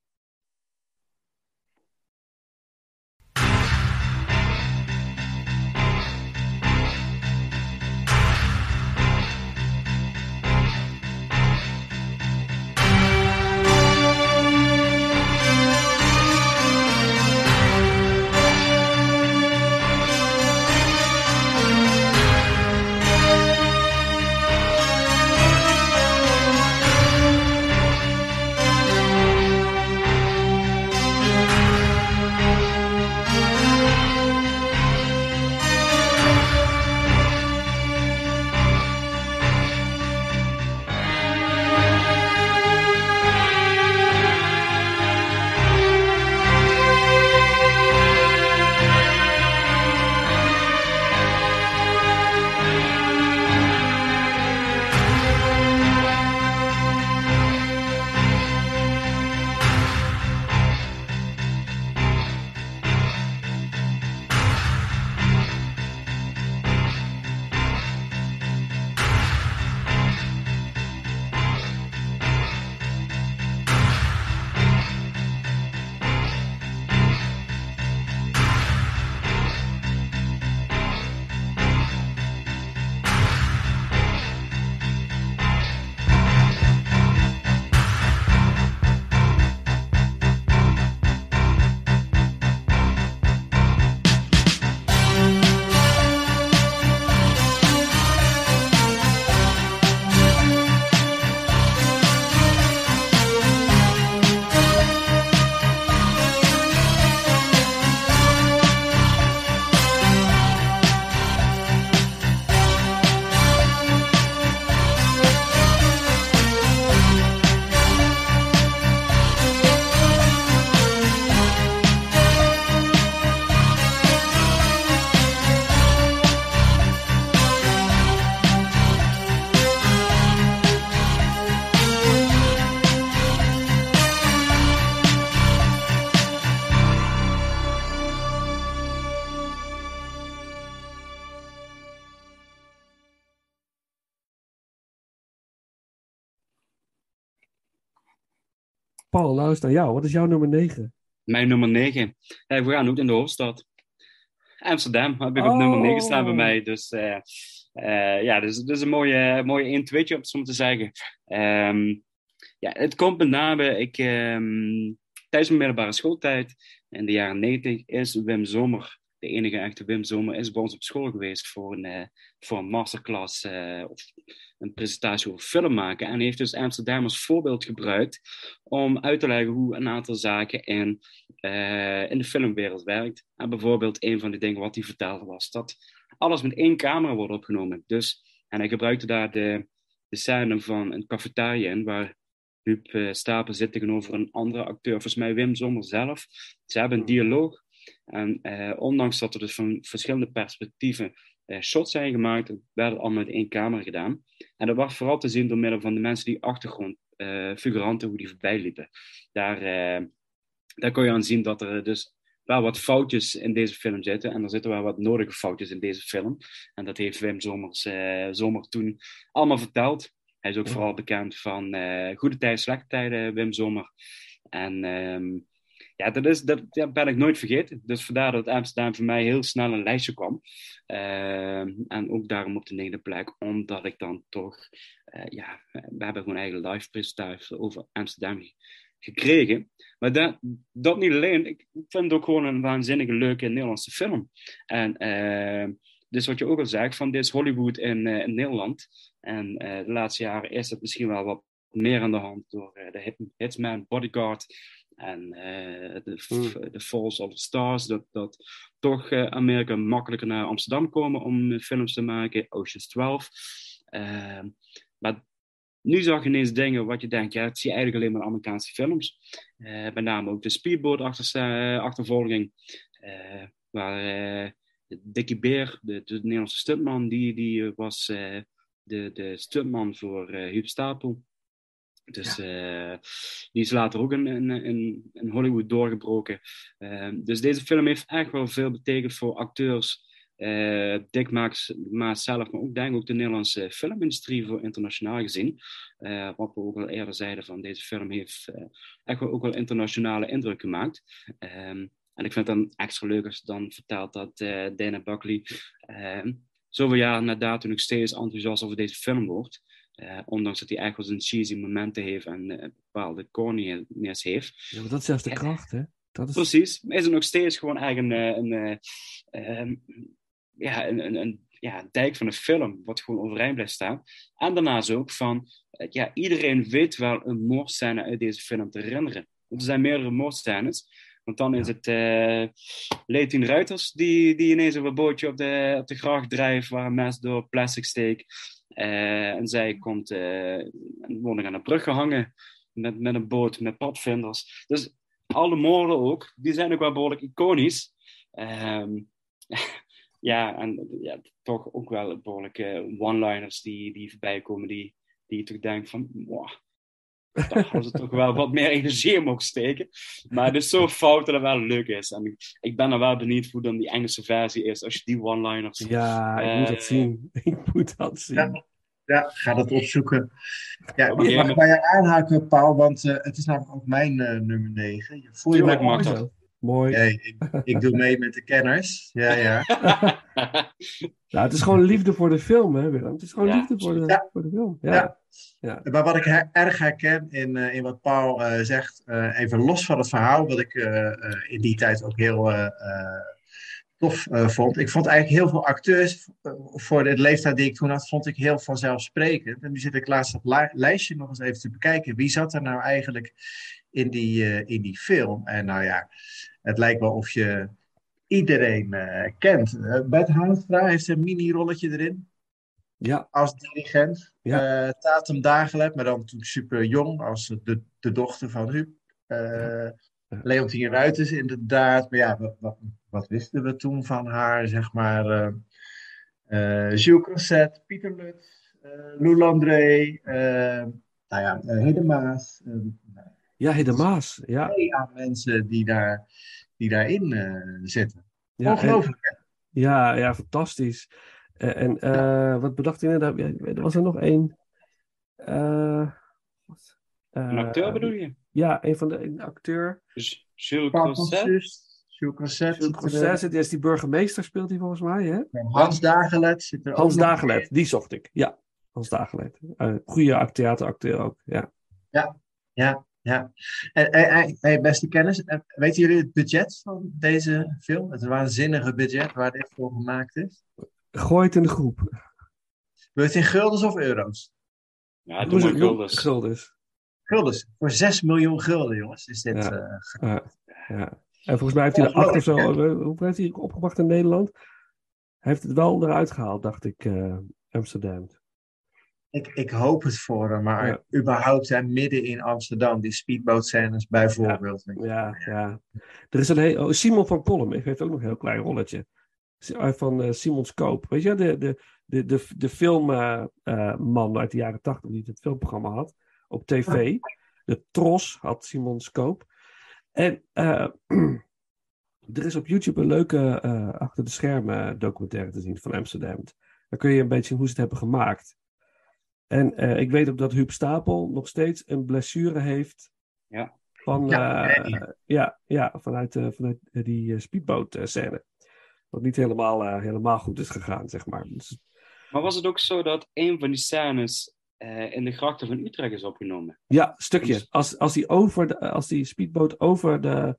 Paul, is het aan jou. Wat is jouw nummer 9? Mijn nummer 9. Eh, we gaan ook in de hoofdstad. Amsterdam heb ik op Oh. nummer 9 staan bij mij. Dus eh, eh, ja, dus, dus een mooie, mooie 1 2 om zo te zeggen. Ehm, ja, het komt met name, ik, ehm, tijdens mijn middelbare schooltijd, in de jaren 90, is Wim Zomer, de enige echte Wim Zomer, is bij ons op school geweest voor een, eh, voor een masterclass of een presentatie over film maken. En heeft dus Amsterdam als voorbeeld gebruikt om uit te leggen hoe een aantal zaken in, eh, in de filmwereld werkt. En bijvoorbeeld een van de dingen wat hij vertelde was dat alles met één camera wordt opgenomen. Dus, en hij gebruikte daar de, de scène van een cafetaria in, waar Huub eh, Stapel zit tegenover een andere acteur, volgens mij Wim Sommer zelf. Ze hebben een dialoog. En eh, ondanks dat er dus van verschillende perspectieven shots zijn gemaakt, werd het allemaal met één camera gedaan. En dat was vooral te zien door middel van de mensen die achtergrond, eh, figuranten, hoe die voorbij liepen. Daar, eh, daar kon je aan zien dat er dus wel wat foutjes in deze film zitten. En er zitten wel wat nodige foutjes in deze film. En dat heeft Wim Somers, eh, Zomer toen allemaal verteld. Hij is ook vooral bekend van eh, Goede Tijden, Slechte Tijden, Wim Zomer. En ehm, ja, dat, is, dat ben ik nooit vergeten. Dus vandaar dat Amsterdam voor mij heel snel een lijstje kwam. Ehm, en ook daarom op de negende plek, omdat ik dan toch... eh, ja, we hebben gewoon eigen live presentatie over Amsterdam ge- gekregen. Maar dat, dat niet alleen. Ik vind het ook gewoon een waanzinnige leuke Nederlandse film. En eh, dus wat je ook al zegt, van dit is Hollywood in, eh, in Nederland. En eh, de laatste jaren is het misschien wel wat meer aan de hand door eh, de hit, Hitman, Bodyguard en eh, de, Hmm. de Falls of the Stars. Dat, dat toch eh, Amerika makkelijker naar Amsterdam komen om eh, films te maken. Ocean's 12. Eh, maar nu zag je ineens dingen wat je denkt, ja, het zie je eigenlijk alleen maar Amerikaanse films. Eh, met name ook de eh, achtervolging. waar eh, Dickie Beer, de, de Nederlandse stuntman, die, die was de, de stuntman voor Huub Stapel. Dus eh, die is later ook in, in, in, in Hollywood doorgebroken. Eh, dus deze film heeft echt wel veel betekend voor acteurs eh, Dick Maas, Maas zelf, maar ook denk ik ook de Nederlandse filmindustrie voor internationaal gezien. Wat we ook al eerder zeiden van deze film heeft echt wel ook wel internationale indruk gemaakt. Ehm, en ik vind het dan extra leuk als je dan vertelt dat Dana Buckley ehm, zoveel jaar na dato nog steeds enthousiast over deze film wordt. Eh, ondanks dat hij echt wel zijn cheesy momenten heeft en eh, bepaalde corniness heeft. Ja, maar dat is juist de kracht, hè? Dat is... Precies, maar is er nog steeds gewoon eigenlijk een, eh, een, eh, ehm, ja, een, een, een ja, dijk van een film, wat gewoon overeind blijft staan. En daarnaast ook van, eh, ja, iedereen weet wel een moordscène uit deze film te herinneren. Want er zijn meerdere moordscènes. Want dan is het uh, Leetien Ruiters die, die ineens op een bootje op de, op de gracht drijft waar een mes door plastic steekt. Eh, en zij komt, uh, worden aan de brug gehangen met, met een boot, met padvinders. Dus alle moorden ook, die zijn ook wel behoorlijk iconisch. Ehm, ja, en ja, toch ook wel behoorlijke one-liners die, die voorbij komen, die, die je toch denkt van, wow, daar hadden ze toch wel wat meer energie in mogen steken. Maar het is zo fout dat het wel leuk is. En ik, ik ben er wel benieuwd hoe dan die Engelse versie is, als je die one-liners... Ja, ik moet Eh, dat zien. Ik moet dat zien. Ja, ja, ga dat opzoeken. Ja, ik mag bij je aanhaken, Paul, want eh, het is namelijk ook mijn eh, nummer 9. Voel je mij Tuurlijk mag dat. Mooi. Nee, ik, ik doe mee met de kenners. Ja, ja. Nou, het is gewoon liefde voor de film, hè, Willem? Het is gewoon Ja, liefde voor de, Ja. voor de film. Ja. Ja. Maar wat ik her- erg herken in, eh, in wat Paul eh, zegt, eh, even los van het verhaal, wat ik eh, eh, in die tijd ook heel eh, eh, tof eh, vond. Ik vond eigenlijk heel veel acteurs, voor de leeftijd die ik toen had, vond ik heel vanzelfsprekend. En nu zit ik laatst dat li- lijstje nog eens even te bekijken. Wie zat er nou eigenlijk in die, eh, in die film? En nou ja, het lijkt wel of je iedereen eh, kent. Uh, Bert Haanstra heeft een mini-rolletje erin ja. als dirigent. Ja. Tatum Dagelet, maar dan natuurlijk super jong als de, de dochter van Huub. Eh Leontien Ruiters inderdaad. Maar ja, wat, wat, wat wisten we toen van haar, zeg maar. Gilles Crosset, Pieter Lut, eh Lou Landré, nou ja, Hede Maas. eh, Ja, Hede Maas. Ja. aan mensen die, daar, die daarin eh, zitten. Ja, en- Ongelooflijk. Ja, ja, fantastisch. Eh, en eh, wat bedacht je inderdaad? Er was er nog één. Een acteur bedoel je? Ja, een van de een acteur. Dus Jules Crosset? Jules Crosset, zit- is die burgemeester, speelt hij volgens mij, hè? Hans Dagelet zit er Hans Dagelet, die zocht ik. Ja, Hans Dagelet. Eh goede act- theateracteur ook, ja. Ja, ja. En, en, en- en beste kennis, eh, weten jullie het budget van deze film? Het waanzinnige budget waar dit voor gemaakt is? Gooi het in de groep. Wil je het in guldens of euro's? Ja, doe maar guldens. Guldens. Guldens. Voor 6 miljoen gulden, jongens, is dit. Ja. eh, Ja, ja. En volgens mij heeft hij er acht of zo. eh, Hoe heeft hij opgebracht in Nederland? Hij heeft het wel eruit gehaald, dacht ik, eh, Amsterdam. Ik, ik hoop het voor hem, maar Ja. überhaupt hè, midden in Amsterdam, die speedboot-scènes bijvoorbeeld. weet je. Ja, ja. Er is een heel, oh, Simon van Kolm heeft ook nog een heel klein rolletje. Eh, Van eh, Simon Scoop. Weet je, de, de, de, de, de filmman uit de jaren tachtig die het filmprogramma had op tv. De Tros had Simon Scoop. En eh, er is op YouTube een leuke eh, achter de schermen documentaire te zien van Amsterdam. Dan kun je een beetje zien hoe ze het hebben gemaakt. En eh, ik weet ook dat Huub Stapel nog steeds een blessure heeft. Ja. Van, Ja, eh, nee. ja, ja, vanuit, eh, vanuit die uh, speedboot scène. Wat niet helemaal, eh, helemaal goed is gegaan, zeg maar. Dus, Maar was het ook zo dat een van die scènes eh, in de grachten van Utrecht is opgenomen? ja, stukje. Als, als, die over de, als die speedboot over de,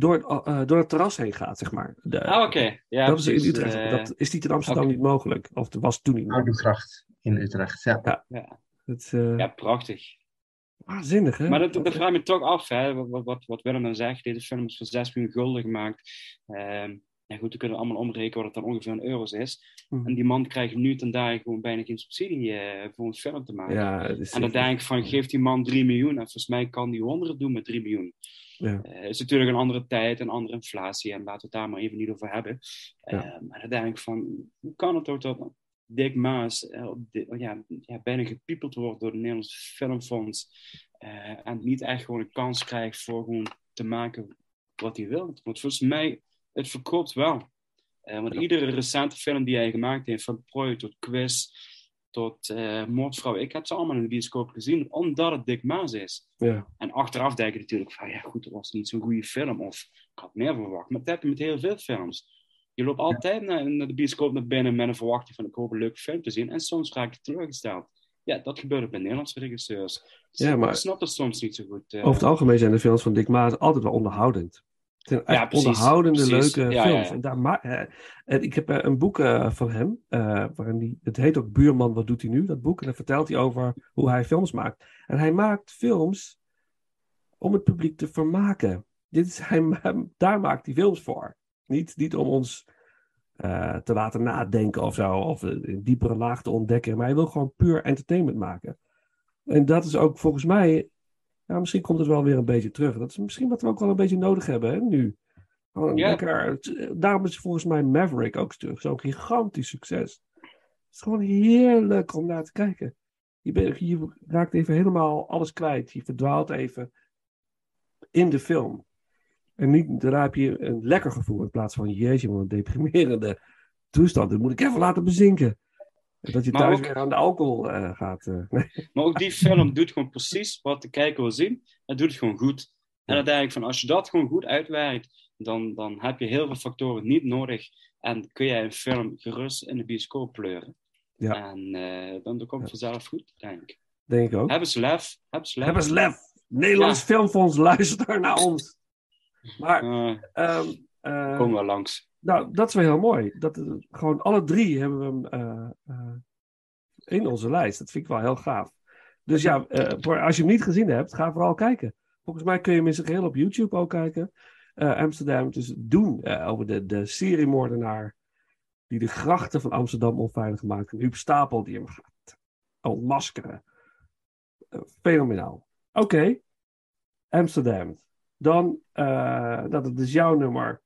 door, eh, door het terras heen gaat, zeg maar. De, Ah, oké. Ja, dat is in. Utrecht. Eh, dat is niet in Amsterdam niet mogelijk. Of dat was toen niet mogelijk. Oude Gracht in Utrecht, ja. ja. Het, eh ja, prachtig. Waanzinnig, hè? Maar dat, dat vraag ik me toch af, hè, wat, wat, wat Willem dan zegt. Deze film is voor 6 miljoen gulden gemaakt. Ehm ja, goed, we kunnen allemaal omrekenen wat het dan ongeveer in euro's is. Mhm. En die man krijgt nu ten dagen gewoon bijna geen subsidie eh, voor een film te maken. Ja, is, En dan denk ik van, geef die man 3 miljoen. En volgens mij kan die honderden doen met 3 miljoen. ja. Het is natuurlijk een andere tijd, een andere inflatie. En laten we het daar maar even niet over hebben. Ja. Eh, maar dan denk ik van, hoe kan het ook dat Dick Maas eh, dit- ja, ja, bijna gepiepeld wordt door het Nederlands Filmfonds. eh, en niet echt gewoon een kans krijgt voor gewoon te maken wat hij wil. Want volgens mij, het verkoopt wel. Eh, want iedere recente film die hij gemaakt heeft, van Prooi tot Quiz tot eh Moordvrouw, ik heb ze allemaal in de bioscoop gezien, omdat het Dick Maas is. Ja. En achteraf denk ik natuurlijk van, ja goed, het was niet zo'n goede film, of ik had meer verwacht. Maar dat heb je met heel veel films. Je loopt altijd naar, naar de bioscoop naar binnen met een verwachting van, ik hoop een leuke film te zien, en soms raak je teleurgesteld. Ja, dat gebeurt ook bij Nederlandse regisseurs. Dus Ja, maar- Ik snap dat soms niet zo goed. eh. Over het algemeen zijn de films van Dick Maas altijd wel onderhoudend. Het zijn Ja, onderhoudende, precies. leuke Ja, films. ja. En, daar ma- en ik heb eh, een boek eh, van hem, eh, waarin die, het heet ook Buurman, wat doet hij nu? Dat boek. En daar vertelt hij over hoe hij films maakt. En hij maakt films om het publiek te vermaken. Dit is, hij, daar maakt hij films voor. Niet, niet om ons te laten nadenken of zo, of een diepere laag te ontdekken. Maar hij wil gewoon puur entertainment maken. En dat is ook volgens mij ja, misschien komt het wel weer een beetje terug. Dat is misschien wat we ook wel een beetje nodig hebben hè, nu. Ja. lekker, daarom is volgens mij Maverick ook terug. Zo'n gigantisch succes. Het is gewoon heerlijk om naar te kijken. Je, bent, je raakt even helemaal alles kwijt. Je verdwaalt even in de film. En niet, daarna heb je een lekker gevoel in plaats van jeetje, wat een deprimerende toestand. Dat moet ik even laten bezinken. Dat je Maar thuis ook- weer aan de alcohol eh, gaat. eh. Maar ook die film doet gewoon precies wat de kijker wil zien. Het doet het gewoon goed. En dan denk ik van, als je dat gewoon goed uitwerkt, dan, dan heb je heel veel factoren niet nodig. En kun jij een film gerust in de bioscoop pleuren. Ja. En eh, dan, komt het vanzelf goed, denk ik. Denk ik ook. Hebben ze lef? Hebben ze lef? Hebben ze lef. Nederlands Filmfonds luistert naar ons. Maar, Eh, ehm, eh, komen we langs. Nou, dat is wel heel mooi. Dat, eh, gewoon alle drie hebben we hem eh, eh, in onze lijst. Dat vind ik wel heel gaaf. Dus ja, als je hem niet gezien hebt, ga vooral kijken. Volgens mij kun je hem in zijn geheel op YouTube ook kijken. Amsterdam, dus doen over de, de seriemoordenaar die de grachten van Amsterdam onveilig maakt. En Stapel die hem gaat ontmaskeren. Fenomenaal. Oké, Amsterdam. Dan, dat is dus jouw nummer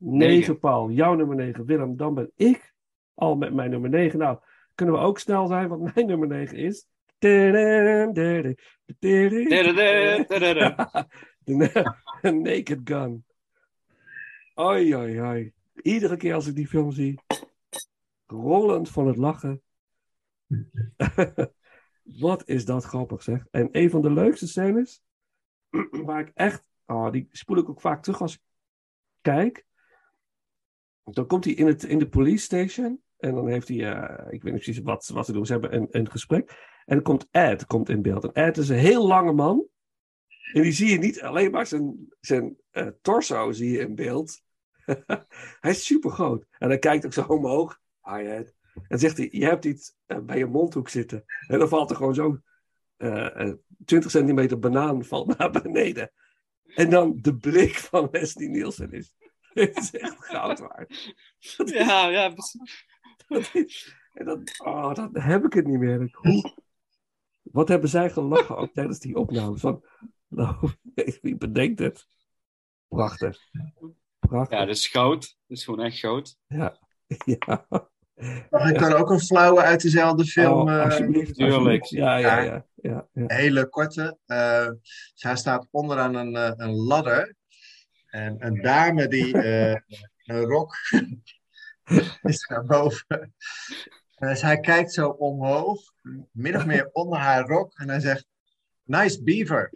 9, Negen. Paul. Jouw nummer 9, Willem. Dan ben ik al met mijn nummer 9. Nou, kunnen we ook snel zijn, want mijn nummer 9 is. De Naked Gun. Oi, oi, oi. Iedere keer als ik die film zie, rollend van het lachen. Wat is dat grappig, zeg. En een van de leukste scènes, waar ik echt, oh, die spoel ik ook vaak terug als ik kijk. Dan komt hij in, het, in de police station. En dan heeft hij, eh, ik weet niet precies wat, wat ze doen. Ze hebben een, een gesprek. En dan komt Ed komt in beeld. En Ed is een heel lange man. En die zie je niet alleen maar zijn, zijn eh, torso zie je in beeld. hij is super groot. En hij kijkt ook zo omhoog. Hi Ed. En zegt hij, je hebt iets eh, bij je mondhoek zitten. En dan valt er gewoon zo eh, 20 centimeter banaan valt naar beneden. En dan de blik van Leslie Nielsen is, is echt goud waard. Ja, ja. Dat is- en dan, oh, dan heb ik het niet meer. Ik- Hoe, wat hebben zij gelachen ook tijdens die opnames? Van, nou, wie bedenkt het? Prachtig. Prachtig. Ja, dat is goud. Dat is gewoon echt goud. Ja. ja. Mag ik dan ook een flauwe uit dezelfde film? Oh, eh, alsjeblieft, tuurlijk. alsjeblieft. Ja, ja, ja. ja, ja. Een hele korte. Eh, zij staat onderaan een, eh, een ladder. En een dame die eh, een rok is naar boven. En zij kijkt zo omhoog, min of meer onder haar rok. En hij zegt, nice beaver.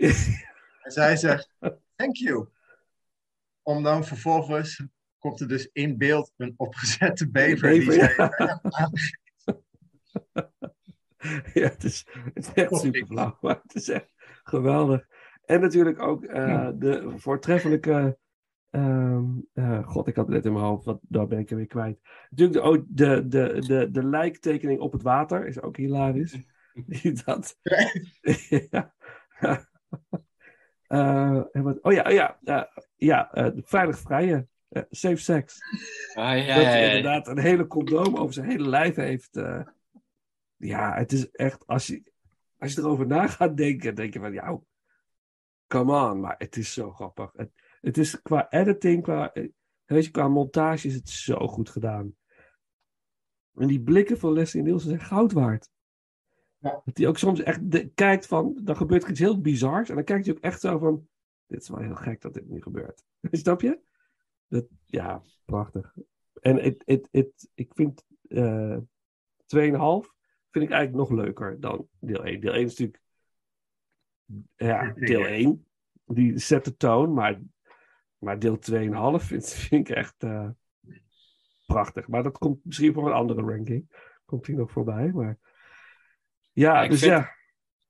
En zij zegt, thank you. Om dan vervolgens, komt er dus in beeld een opgezette bever. die Bever, zij ja, het is, het is echt super flauw, maar het is echt geweldig. En natuurlijk ook eh, de voortreffelijke. Ehm, eh, God, ik had het net in mijn hoofd, wat, daar ben ik er weer kwijt. Natuurlijk de, oh, de, de, de, de lijktekening op het water is ook hilarisch. Dat. ja. Eh, wat, oh ja, oh ja, ja, ja eh, veilig vrije. eh, safe sex. Ah, ja, dat hij ja. inderdaad een hele condoom over zijn hele lijf heeft. eh. ja, het is echt, als je, als je erover na gaat denken, denk je van, ja, come on, maar het is zo grappig. Het, het is qua editing, qua, eh, weet je, qua montage is het zo goed gedaan. En die blikken van Leslie Nielsen zijn goud waard. Ja. Dat hij ook soms echt de- kijkt van, dan gebeurt er iets heel bizars. En dan kijkt hij ook echt zo van, dit is wel heel gek dat dit nu gebeurt. Snap je? Dat, ja, prachtig. En ik vind eh 2,5 vind ik eigenlijk nog leuker dan deel 1. Deel 1 is natuurlijk ja, deel 1. Die zet de toon, maar, maar deel 2,5 vind, vind ik echt eh, prachtig. Maar dat komt misschien voor een andere ranking. Komt die nog voorbij, maar... Ja, dus vind- ja.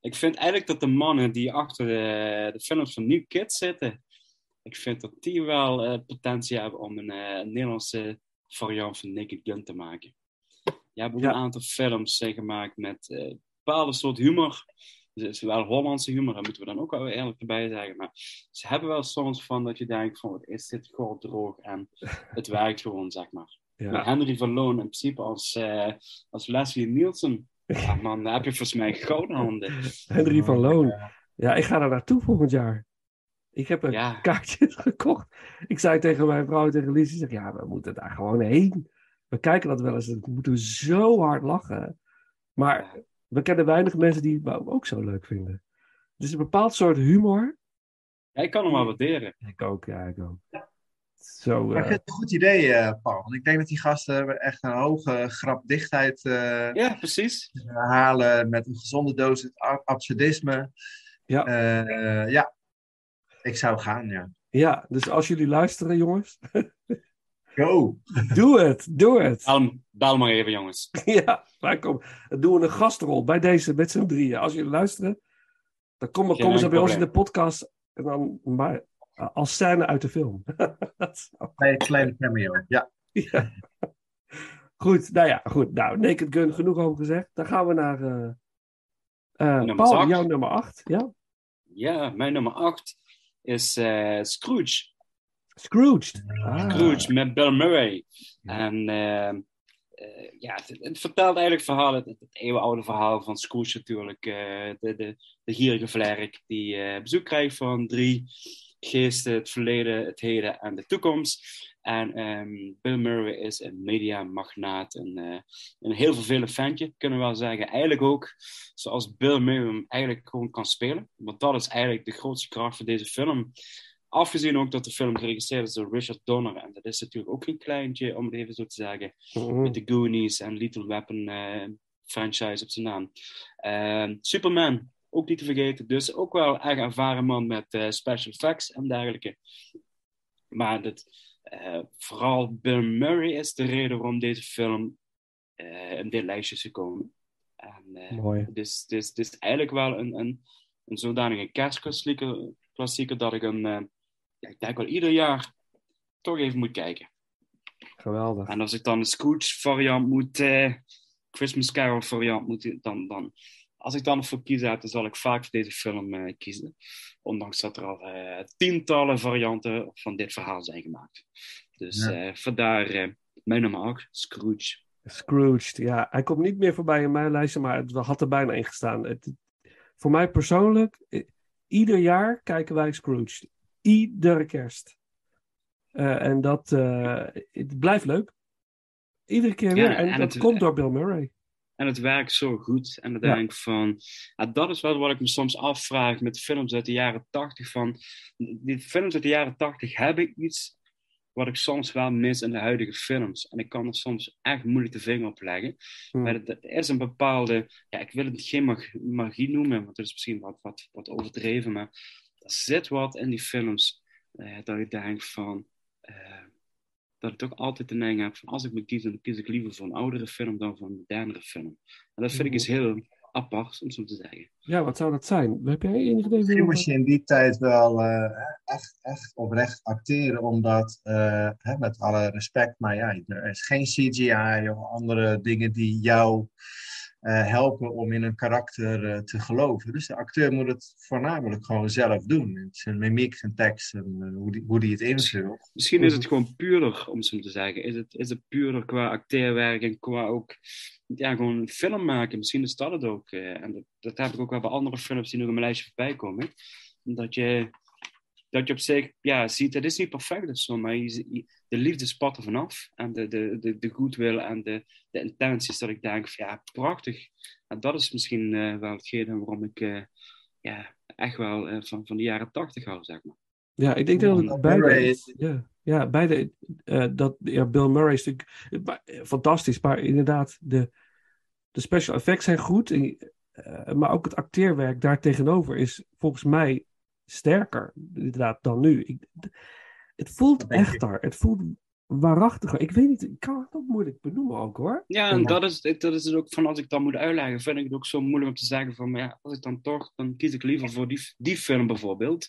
Ik vind eigenlijk dat de mannen die achter de, de films van New Kids zitten, ik vind dat die wel eh, potentie hebben om een, eh, Nederlandse variant van Naked Gun te maken. Je hebt ook Ja. een aantal films eh, gemaakt met eh, een bepaalde soort humor. Dus het is wel Hollandse humor, dat moeten we dan ook wel eerlijk erbij zeggen. Maar ze hebben wel soms van dat je denkt van, wat is dit gewoon droog en het werkt gewoon, zeg maar. Ja. Henry van Loon in principe als, eh, als Leslie Nielsen. Ja man, daar heb je volgens mij gouden handen. Henry van Loon. Ja, ik ga daar naartoe volgend jaar. Ik heb een Ja. kaartjes gekocht. Ik zei tegen mijn vrouw, tegen Lies, ik zeg, ja, we moeten daar gewoon heen. We kijken dat wel eens. We moeten zo hard lachen. Maar we kennen weinig mensen die het ook zo leuk vinden. Het is een bepaald soort humor. Ja, ik kan hem wel waarderen. Ik ook, ja, ik ook. Zo, Maar ik eh, vind het een goed idee, eh, Paul. Want ik denk dat die gasten echt een hoge grapdichtheid eh, Ja, precies. halen met een gezonde dosis absurdisme. Ja. Eh, ja, ik zou gaan, ja. ja, dus als jullie luisteren, jongens, Go! doe het, doe het. Bel, bel maar even, jongens. Ja, wij komen. Dan doen we een gastrol bij deze met z'n drieën. Als jullie luisteren, dan komen, komen ze bij ons in de podcast en dan maar als scène uit de film. Een kleine cameo. Ja. ja. Goed, nou ja, goed. Nou, Naked Gun, genoeg over gezegd. Dan gaan we naar eh eh, Nummer Paul, jouw nummer 8. Ja? Ja, mijn nummer 8 is eh, Scrooge. Scrooged. Ah. Scrooge met Bill Murray. En eh, eh, ja, het, het vertelt eigenlijk het verhaal, het, het eeuwenoude verhaal van Scrooge natuurlijk. eh, de, de, de gierige vlerk die bezoek krijgt van drie geesten, het verleden, het heden en de toekomst. En ehm, Bill Murray is een mediamagnaat, een, eh, een heel vervelend ventje, kunnen we wel zeggen. Eigenlijk ook zoals Bill Murray hem eigenlijk gewoon kan spelen. Want dat is eigenlijk de grootste kracht van deze film. Afgezien ook dat de film geregisseerd is door Richard Donner. En dat is natuurlijk ook geen kleintje, om het even zo te zeggen. Mhm. Met de Goonies en Little Weapon eh, franchise op zijn naam. Ehm, Superman, ook niet te vergeten. Dus ook wel erg ervaren man met eh, special effects en dergelijke. Maar dat, eh, vooral Bill Murray is de reden waarom deze film in dit lijstje is gekomen. En, Mooi. dus, dus, dus eigenlijk wel een, een, een zodanige kerstklassieker klassieker dat ik hem, ja, ik denk wel ieder jaar toch even moet kijken. Geweldig. En als ik dan een Scrooge variant moet, eh, Christmas Carol variant moet, dan, dan, als ik dan ervoor kies heb, dan zal ik vaak voor deze film eh, kiezen. Ondanks dat er al eh, tientallen varianten van dit verhaal zijn gemaakt. Dus Ja. vandaar mijn nummer 8, Scrooge. Scrooged, ja. Hij komt niet meer voorbij in mijn lijstje, maar het had er bijna in gestaan. Het, voor mij persoonlijk, ieder jaar kijken wij Scrooged. Iedere kerst. Eh, en dat eh, het blijft leuk. Iedere keer weer. Ja, en, en dat het- komt door Bill Murray. En het werkt zo goed. En dan Ja. denk ik van, ja, dat is wel wat ik me soms afvraag met films uit de jaren tachtig. Van, die films uit de jaren tachtig hebben iets wat ik soms wel mis in de huidige films. En ik kan er soms echt moeilijk de vinger op leggen. Hmm. Maar het- er is een bepaalde, ja, ik wil het geen mag- magie noemen, want dat is misschien wat, wat, wat overdreven. Maar er zit wat in die films eh, dat ik denk van, eh, dat ik toch altijd de neiging heb van als ik moet kiezen, dan kies ik liever voor een oudere film dan voor een modernere film. En dat vind ik Mhm. iets heel apart, om zo te zeggen. Ja, wat zou dat zijn? Heb jij enig idee? Misschien van- moest je in die tijd wel eh, echt, echt oprecht acteren, omdat, eh, hè, met alle respect, maar ja, er is geen CGI of andere dingen die jou eh, helpen om in een karakter eh, te geloven. Dus de acteur moet het voornamelijk gewoon zelf doen. Zijn mimiek, zijn tekst, en, eh, hoe, die, hoe die het invult. Misschien is Mhm. het gewoon puurder, om zo te zeggen. Is het, is het puurder qua acteerwerk en qua ook ja, gewoon film maken. Misschien is dat het ook. en dat, dat heb ik ook wel bij andere films die nog in mijn lijstje voorbij komen. Dat je, dat je op zich ja, ziet, het is niet perfect of zo, maar je, je- de liefde spat er vanaf. En de, de, de, de goodwill en de, de intenties, dat ik denk van ja, prachtig. En dat is misschien eh, wel hetgene waarom ik eh, ja, echt wel eh, van, van de jaren tachtig hou, zeg maar. Ja, ik denk dat het beide Murray is. Ja. Ja, beide. eh, dat, ja, Bill Murray is natuurlijk fantastisch. Maar inderdaad, de, de special effects zijn goed. En, eh, maar ook het acteerwerk daar tegenover is volgens mij sterker inderdaad dan nu. Ik, het voelt echter. Het voelt waarachtiger. Ik weet niet, ik kan het ook moeilijk benoemen ook hoor. Ja, en dat is, dat is het ook van als ik dat moet uitleggen, vind ik het ook zo moeilijk om te zeggen van, maar ja, als ik dan toch, dan kies ik liever voor die, die film bijvoorbeeld.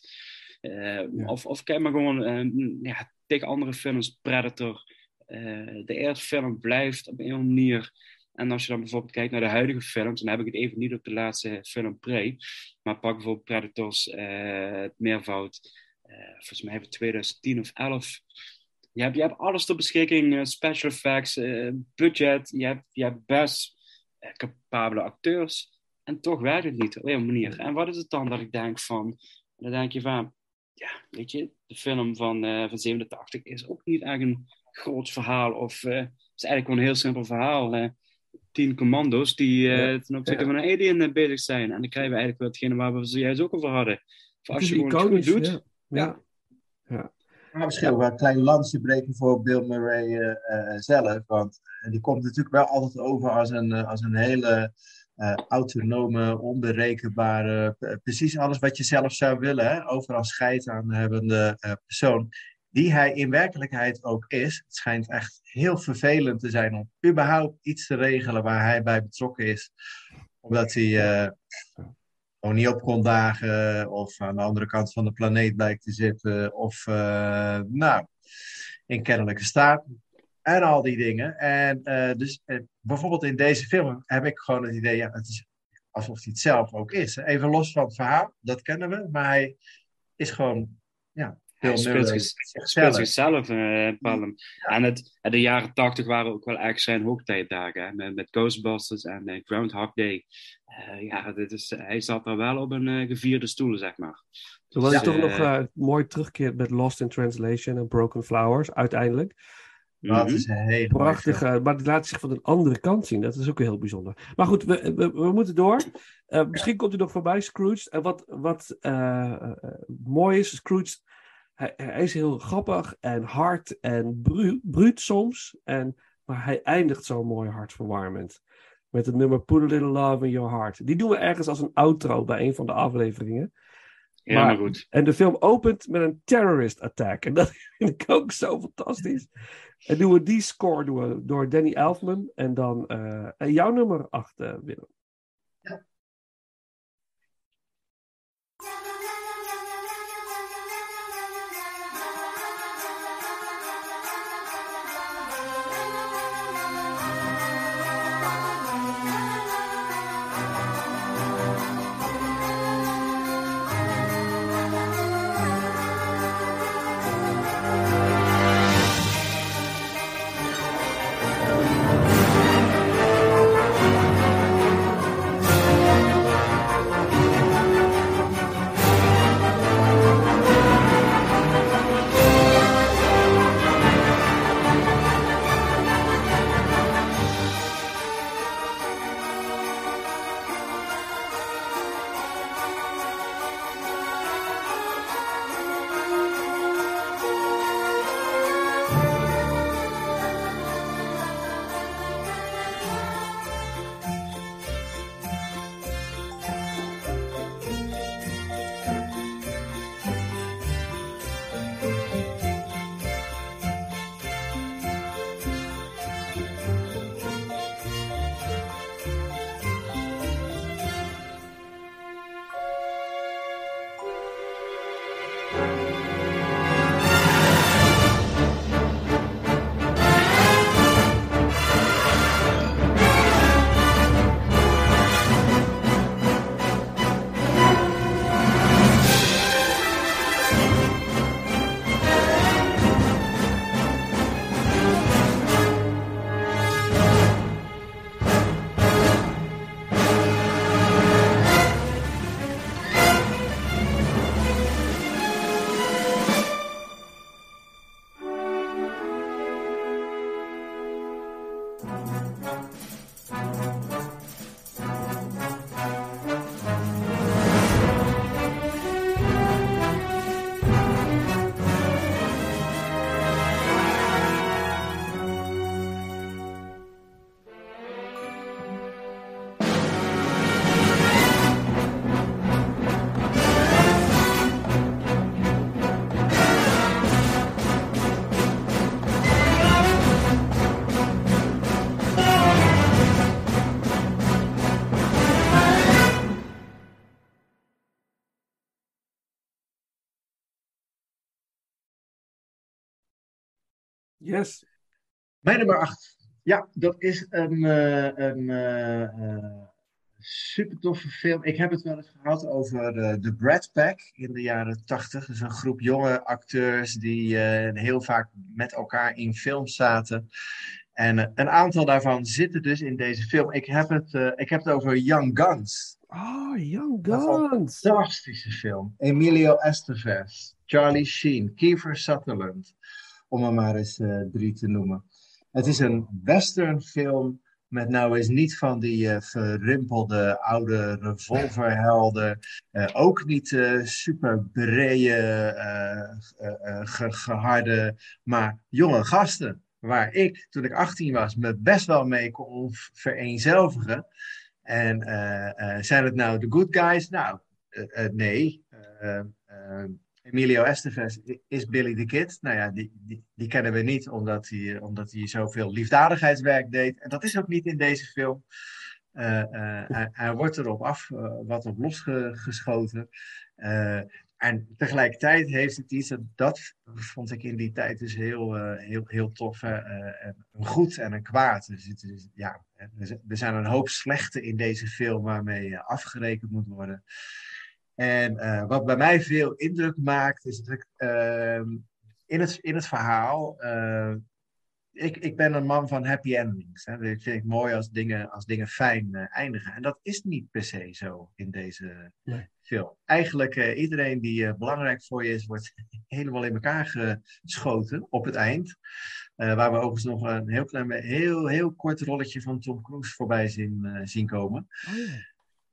Eh, of, of kijk maar gewoon eh, ja, tegen andere films, Predator. Eh, de eerste film blijft op een of andere manier. En als je dan bijvoorbeeld kijkt naar de huidige films, dan heb ik het even niet op de laatste film Prey. Maar pak bijvoorbeeld Predators, eh, het meervoud. Eh, volgens mij we 2010 of 11. Je hebt, je hebt alles ter beschikking, eh, special effects, eh, budget. Je hebt, je hebt best capabele acteurs. En toch werkt het niet op een manier. En wat is het dan dat ik denk van... Dan denk je van... Ja, weet je, de film van, van 87 is ook niet echt een groot verhaal. Of het is eigenlijk gewoon een heel simpel verhaal. eh. tien commando's die Ja. ten opzichte Ja. van een alien bezig zijn. En dan krijgen we eigenlijk wel hetgene waar we zojuist ook over hadden. Als je gewoon het goed doet... Ja. Ja. Maar misschien ook wel een klein lansje breken voor Bill Murray eh, eh, zelf. Want eh, die komt natuurlijk wel altijd over als een, als een hele autonome, onberekenbare, precies alles wat je zelf zou willen, hè? overal scheid aan hebbende eh, persoon. Die hij in werkelijkheid ook is. Het schijnt echt heel vervelend te zijn om überhaupt iets te regelen waar hij bij betrokken is. Omdat hij niet op kon dagen of aan de andere kant van de planeet blijkt te zitten of eh, nou, in kennelijke staat en al die dingen. En eh, dus eh, bijvoorbeeld in deze film heb ik gewoon het idee, ja, het is alsof hij het zelf ook is. Even los van het verhaal, dat kennen we, maar hij is gewoon, ja, Hij speelt, Murray zich- speelt zichzelf. eh Palm. En het, de jaren tachtig waren ook wel echt zijn hoogtijdagen. Hè? Met, met Ghostbusters en eh, Groundhog Day. Eh, ja, dit is, hij zat er wel op een eh, gevierde stoel, zeg maar. Terwijl hij Dus, toch nog eh, mooi terugkeert met Lost in Translation en Broken Flowers uiteindelijk. Dat mhm. is mooie Prachtig, eh, maar die laat zich van een andere kant zien. Dat is ook heel bijzonder. Maar goed, we, we, we moeten door. Eh, misschien komt hij nog voorbij, Scrooge. En wat, wat eh, eh, mooi is, Scrooge, hij, hij is heel grappig en hard en bru bruut soms. En, maar hij eindigt zo mooi hartverwarmend. Met het nummer Put a Little Love in Your Heart. Die doen we ergens als een outro bij een van de afleveringen. Ja, maar- maar goed. En de film opent met een terrorist attack. En dat vind ik ook zo fantastisch. En doen we die score doen we door Danny Elfman. En dan eh, jouw nummer 8, Willem. Yes. Mijn nummer 8. Ja, dat is een, eh, een eh, eh, super toffe film. Ik heb het wel eens gehad over eh, de Brad Pack in de jaren 80. Dus een groep jonge acteurs die heel vaak met elkaar in films zaten. En een aantal daarvan zitten dus in deze film. Ik heb het, ik heb het over Young Guns. Oh, Young Guns. fantastische film. Emilio Estevez, Charlie Sheen, Kiefer Sutherland. Om er maar eens eh, drie te noemen. Het is een westernfilm met nou eens niet van die eh, verrimpelde oude revolverhelden. Eh, ook niet eh, super brede, eh, eh, eh, ge- geharde, maar jonge gasten. Waar ik, toen ik 18 was, me best wel mee kon vereenzelvigen. En zijn het nou de good guys? Nou, nee. Emilio Estevez is Billy the Kid. Nou ja, die, die, die kennen we niet omdat hij, omdat hij zoveel liefdadigheidswerk deed. En dat is ook niet in deze film. Eh, eh, hij, wordt erop af, eh, wat op losgeschoten. En tegelijkertijd heeft het iets, dat, vond ik in die tijd dus heel, heel, heel tof. een goed en een kwaad. Dus het is, ja, er zijn een hoop slechte in deze film waarmee afgerekend moet worden. En eh, wat bij mij veel indruk maakt, is dat ik ehm, in, het, in het verhaal. eh, ik, ik ben een man van happy endings. Hè. Dat vind ik mooi als dingen, als dingen fijn eh, eindigen. En dat is niet per se zo in deze Nee. film. Eigenlijk iedereen die belangrijk voor je is, wordt helemaal in elkaar geschoten op het eind. Waar we overigens nog een heel klein, heel, heel kort rolletje van Tom Cruise voorbij zien, zien komen. Oh,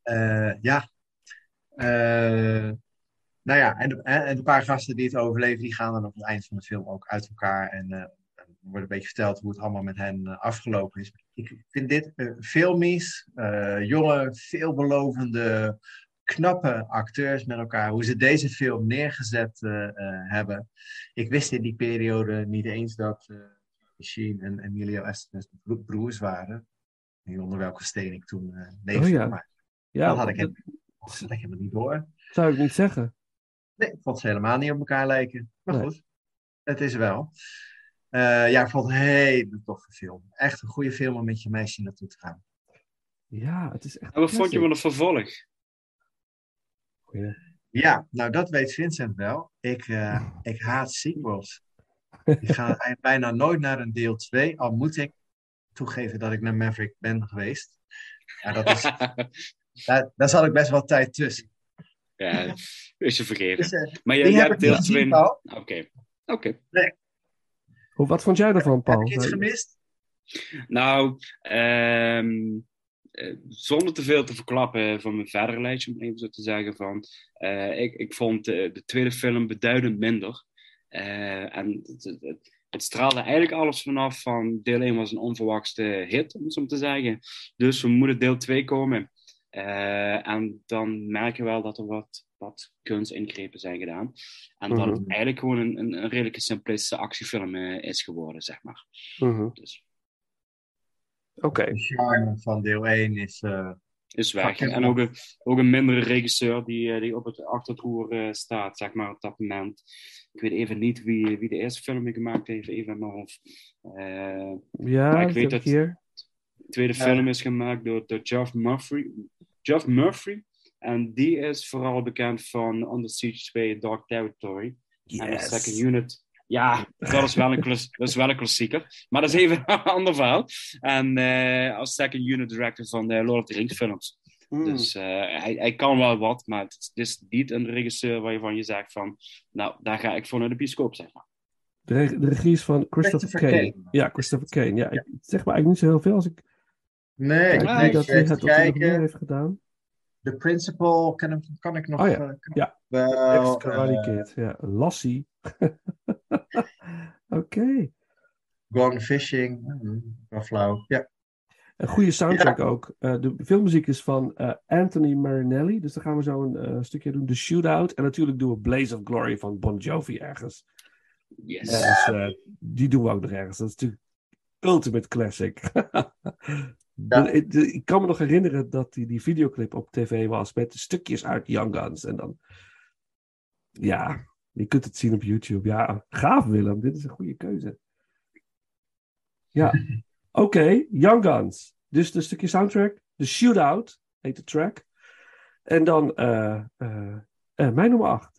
ja. Uh, ja. Nou ja, en, en de paar gasten die het overleven, die gaan dan op het eind van de film ook uit elkaar. En uh, er wordt een beetje verteld hoe het allemaal met hen uh, afgelopen is. Ik vind dit uh, filmies, jonge, veelbelovende, knappe acteurs met elkaar. Hoe ze deze film neergezet hebben. Ik wist in die periode niet eens dat Sheen en Emilio Estevez broers waren. Niet onder welke steen ik toen leefde. Oh, ja. Maar ja, dat had ik, dat had ik helemaal niet door. Zou ik niet zeggen. Nee, ik vond ze helemaal niet op elkaar lijken. Maar nee. goed, het is wel. Uh, ja, ik vond het een hele toffe film. Echt een goede film om met je meisje naartoe te gaan. Ja, het is echt. En wat vond je van een vervolg? Goeie. Ja, nou dat weet Vincent wel. Ik, uh, ik haat sequels. ik ga bijna nooit naar een deel 2, al moet ik toegeven dat ik naar Maverick ben geweest. Maar dat is, daar, daar zat ik best wel tijd tussen. Ja, is je vergeven. Dus, uh, maar je, jij hebt deel 2. Oké. Oké. Okay. Nee. Hoe, wat vond jij ervan, Paul? Heb je iets gemist? Nou, um, uh, zonder te veel te verklappen van mijn verdere lijstje, om even zo te zeggen, van, uh, ik, ik vond uh, de tweede film beduidend minder. Eh, en het, het, het, straalde eigenlijk alles vanaf van deel 1 was een onverwachte hit, om het zo te zeggen. Dus we moeten deel 2 komen. Uh, en dan merk je wel dat er wat, wat kunstingrepen zijn gedaan. En mm -hmm. dat het eigenlijk gewoon een, een, een redelijke simplistische actiefilm uh, is geworden, zeg maar. Mm -hmm. dus. Oké. Okay. De charme van deel 1 is... Uh, is weg. En ook een, ook een mindere regisseur die, die op het achtertoer staat, zeg maar, op dat moment. Ik weet even niet wie, wie de eerste film gemaakt heeft, even in mijn hoofd. ja, maar ik weet dat hier. De tweede film is gemaakt door, door Geoff Murphy. Geoff Murphy. En die is vooral bekend van Under Siege 2 Dark Territory. Yes. En de Second Unit. Ja, dat is, wel een dat is wel een klassieker. Maar dat is even een ander verhaal. En uh, als Second Unit Director van de Lord of the Rings films. Mm. Dus uh, hij, hij, kan wel wat, maar het is niet een regisseur waarvan je zegt van... Nou, daar ga ik voor naar de bioscoop, zeg maar. De, reg de regie is van Christopher, Christopher Kane. Kane. Ja, Christopher Kane. Ja, ik zeg maar eigenlijk niet zo heel veel als ik... Nee, ik denk dat hij meer heeft gedaan. The Principal, kan, kan ik nog... Oh ja, uh, ja. Wel, Karate Kid, ja. Lassie. Oké. Okay. Gone Fishing, wel flauw, ja. Een goede soundtrack ja. ook. Uh, de filmmuziek is van uh, Anthony Marinelli. Dus dan gaan we zo een uh, stukje doen. The Shootout. En natuurlijk doen we Blaze of Glory van Bon Jovi ergens. Yes. Dus, die doen we ook nog ergens. Dat is natuurlijk ultimate classic. ja. ik, kan me nog herinneren dat die, die videoclip op tv was met stukjes uit Young Guns. En dan... Ja, je kunt het zien op YouTube. Ja, gaaf Willem. Dit is een goede keuze. Ja. Oké, Young Guns. Dus een stukje soundtrack. De Shootout heet de track. En dan eh, eh, eh, mijn nummer 8.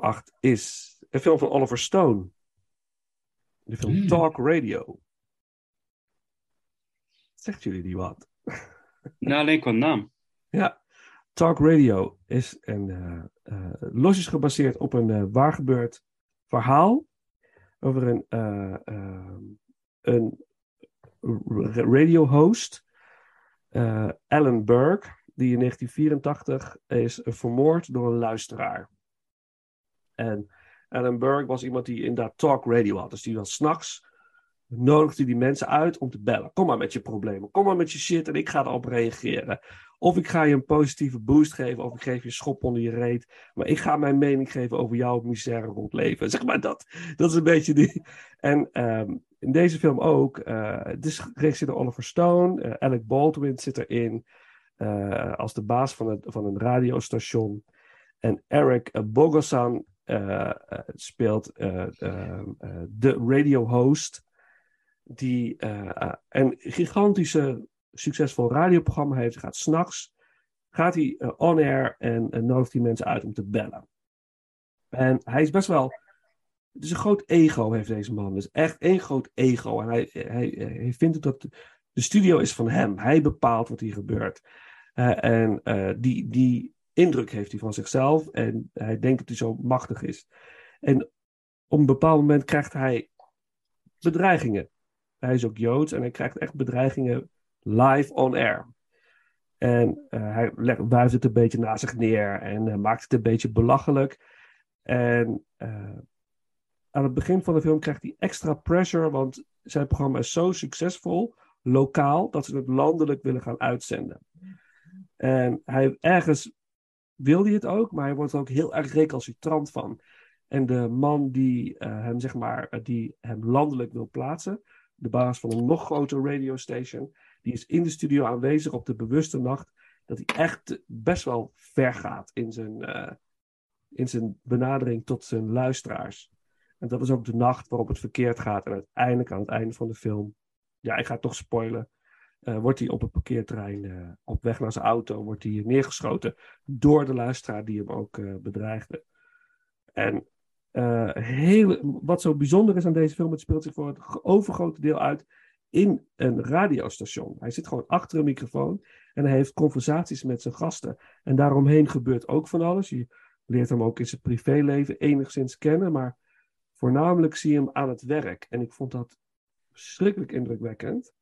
Nummer 8 is een film van Oliver Stone. De film Hmm. Talk Radio. Zegt jullie die wat? Nou, alleen qua naam. Ja, Talk Radio is een, eh, eh, losjes gebaseerd op een eh, waargebeurd verhaal over een, een radio-host, Alan Burke, die in 1984 is vermoord door een luisteraar. En Alan Burke was iemand die inderdaad talk radio had. Dus die was s'nachts nodigde die mensen uit om te bellen. Kom maar met je problemen. Kom maar met je shit en ik ga erop reageren. Of ik ga je een positieve boost geven, of ik geef je een schop onder je reet. Maar ik ga mijn mening geven over jouw misère rond leven. Zeg maar dat. Dat is een beetje die. En ehm, in deze film ook. het is geregisseerd door Oliver Stone. eh, Alec Baldwin zit erin. eh, als de baas van, het, van een radiostation. En Eric Bogosan speelt eh, eh, eh, de radio-host. Die een gigantische succesvol radioprogramma heeft. Gaat s'nachts gaat hij eh, on-air en nodigt die mensen uit om te bellen. En hij is best wel. Het is een groot ego, heeft deze man. Dus echt één groot ego. En hij, hij, hij vindt het dat. De studio is van hem. Hij bepaalt wat hier gebeurt. En die, die indruk heeft hij van zichzelf. En hij denkt dat hij zo machtig is. En op een bepaald moment krijgt hij bedreigingen. Hij is ook Joods en hij krijgt echt bedreigingen live on air. En eh, hij wuift het een beetje naast zich neer en eh, maakt het een beetje belachelijk. En eh, aan het begin van de film krijgt hij extra pressure, want zijn programma is zo succesvol, lokaal, dat ze het landelijk willen gaan uitzenden. En hij ergens wil hij het ook, maar hij wordt er ook heel erg recalcitrant van. En de man die eh, hem, zeg maar, eh, die hem landelijk wil plaatsen, de baas van een nog groter radiostation, die is in de studio aanwezig op de bewuste nacht dat hij echt best wel ver gaat in zijn, eh, in zijn benadering tot zijn luisteraars. En dat is ook de nacht waarop het verkeerd gaat. En uiteindelijk aan het einde van de film, ja, ik ga het toch spoilen, eh, wordt hij op het parkeerterrein eh, op weg naar zijn auto, wordt hij neergeschoten door de luisteraar die hem ook eh, bedreigde. En heel, wat zo bijzonder is aan deze film, het speelt zich voor het overgrote deel uit in een radiostation. Hij zit gewoon achter een microfoon en hij heeft conversaties met zijn gasten. En daaromheen gebeurt ook van alles. Je leert hem ook in zijn privéleven enigszins kennen, maar voornamelijk zie je hem aan het werk. En ik vond dat verschrikkelijk indrukwekkend.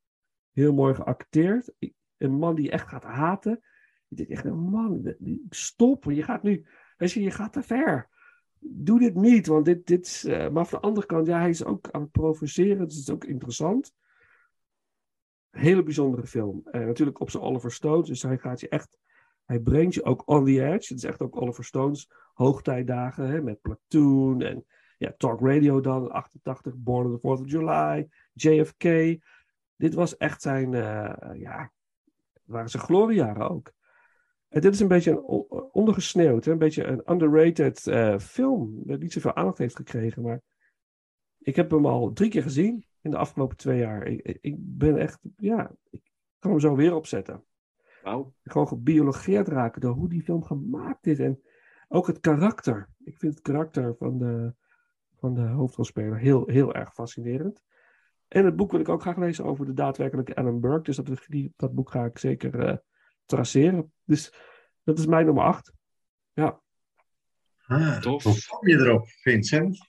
Heel mooi geacteerd. Een man die echt gaat haten. Je denkt echt, man, stop. Je gaat nu, weet je, je gaat te ver. Doe dit niet, want dit, dit is... eh, maar van de andere kant, ja, hij is ook aan het provoceren. Dus het is ook interessant. Hele bijzondere film. En natuurlijk op zijn Oliver Stone. Dus hij gaat je echt... Hij brengt je ook on the edge. Het is echt ook Oliver Stone's hoogtijdagen. Hè, met Platoon en ja, Talk Radio dan. 88, Born on the 4th of July. JFK. Dit was echt zijn... eh, ja, waren zijn gloriejaren ook. En dit is een beetje een ondergesneeuwd. Een beetje een underrated eh, film. Dat niet zoveel aandacht heeft gekregen. Maar ik heb hem al drie keer gezien in de afgelopen twee jaar. Ik, ben echt... Ja, ik kan hem zo weer opzetten Wauw. gewoon gebiologeerd raken door hoe die film gemaakt is. En ook het karakter. Ik vind het karakter van de, van de hoofdrolspeler heel, heel erg fascinerend. En het boek wil ik ook graag lezen over de daadwerkelijke Alan Burke. Dus dat, die, dat boek ga ik zeker eh, traceren. Dus dat is mijn nummer acht. Ja. Ah, Tof. Hoe kom je erop, Vincent?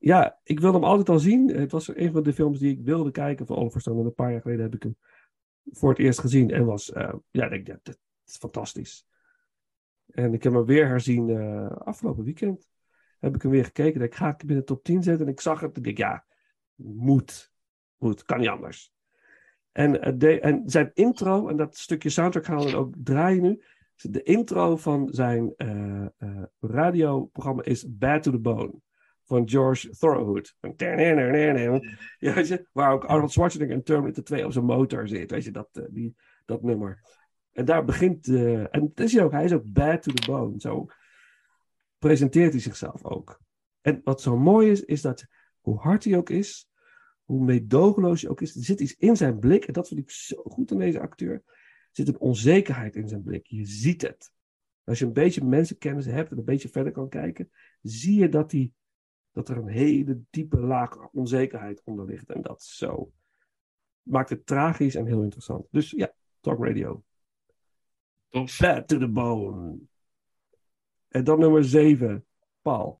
ja, ik wilde hem altijd al zien. Het was een van de films die ik wilde kijken van Oliver Stone. En een paar jaar geleden heb ik hem voor het eerst gezien. En was, eh, ja, ik denk, ja, dat is fantastisch. En ik heb hem weer herzien eh, afgelopen weekend. Heb ik hem weer gekeken. Ik ga ik binnen de top 10 zetten. En ik zag het. En ik denk, ja, moet. Moet. Kan niet anders. En, eh, en zijn intro, en dat stukje soundtrack gaan we ook draaien nu. De intro van zijn eh, eh, radioprogramma is Bad to the Bone. Van George Thorogood. Ja, weet je, waar ook Arnold Schwarzenegger in Terminator 2 op zijn motor zit. Weet je, dat, die, dat nummer. En daar begint... en het is hij ook, hij is ook bad to the bone. Zo presenteert hij zichzelf ook. En wat zo mooi is, is dat hoe hard hij ook is, hoe meedogenloos hij ook is, er zit iets in zijn blik. En dat vind ik zo goed aan deze acteur. Er zit een onzekerheid in zijn blik. Je ziet het. Als je een beetje mensenkennis hebt en een beetje verder kan kijken, zie je dat, die, dat er een hele diepe laag onzekerheid onder ligt. En dat zo. Maakt het tragisch en heel interessant. Dus ja, Talk Radio. Tof. Bad to the bone. En dan nummer 7, Paul.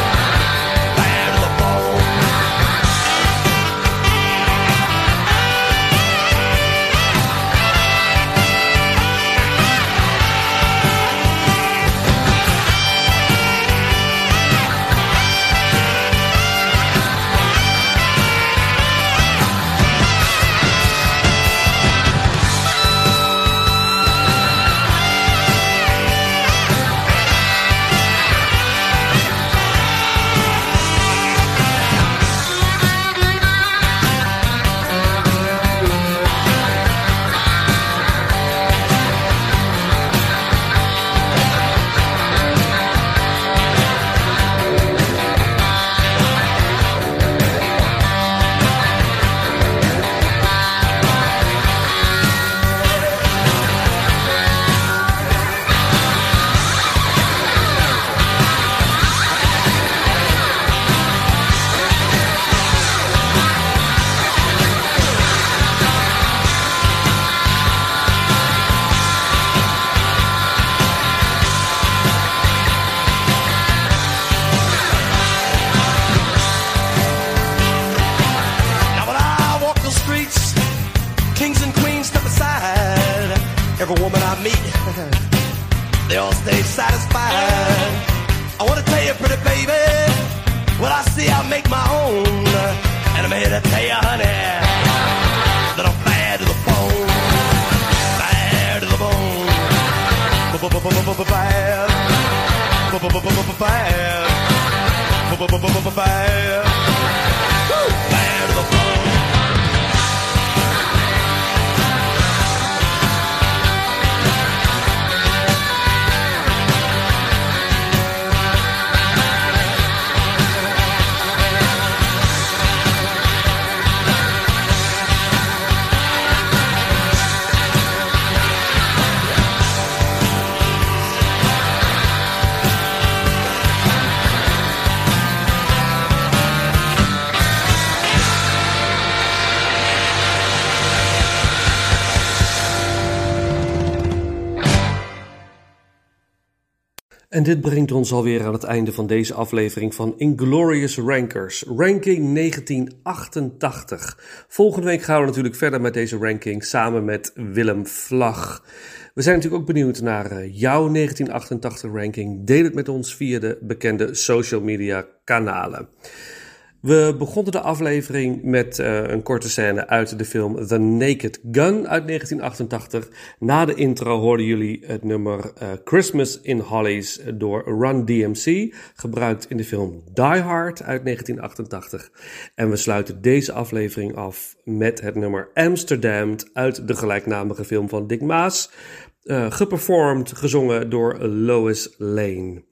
Bad. En dit brengt ons alweer aan het einde van deze aflevering van Inglorious Rankers, ranking 1988. Volgende week gaan we natuurlijk verder met deze ranking samen met Willem Vlag. We zijn natuurlijk ook benieuwd naar eh, jouw 1988 ranking. Deel het met ons via de bekende social media kanalen. We begonnen de aflevering met uh, een korte scène uit de film The Naked Gun uit 1988. Na de intro hoorden jullie het nummer uh, Christmas in Hollies door Run DMC, gebruikt in de film Die Hard uit 1988. En we sluiten deze aflevering af met het nummer Amsterdam uit de gelijknamige film van Dick Maas. Uh, geperformed, gezongen door Lois Lane.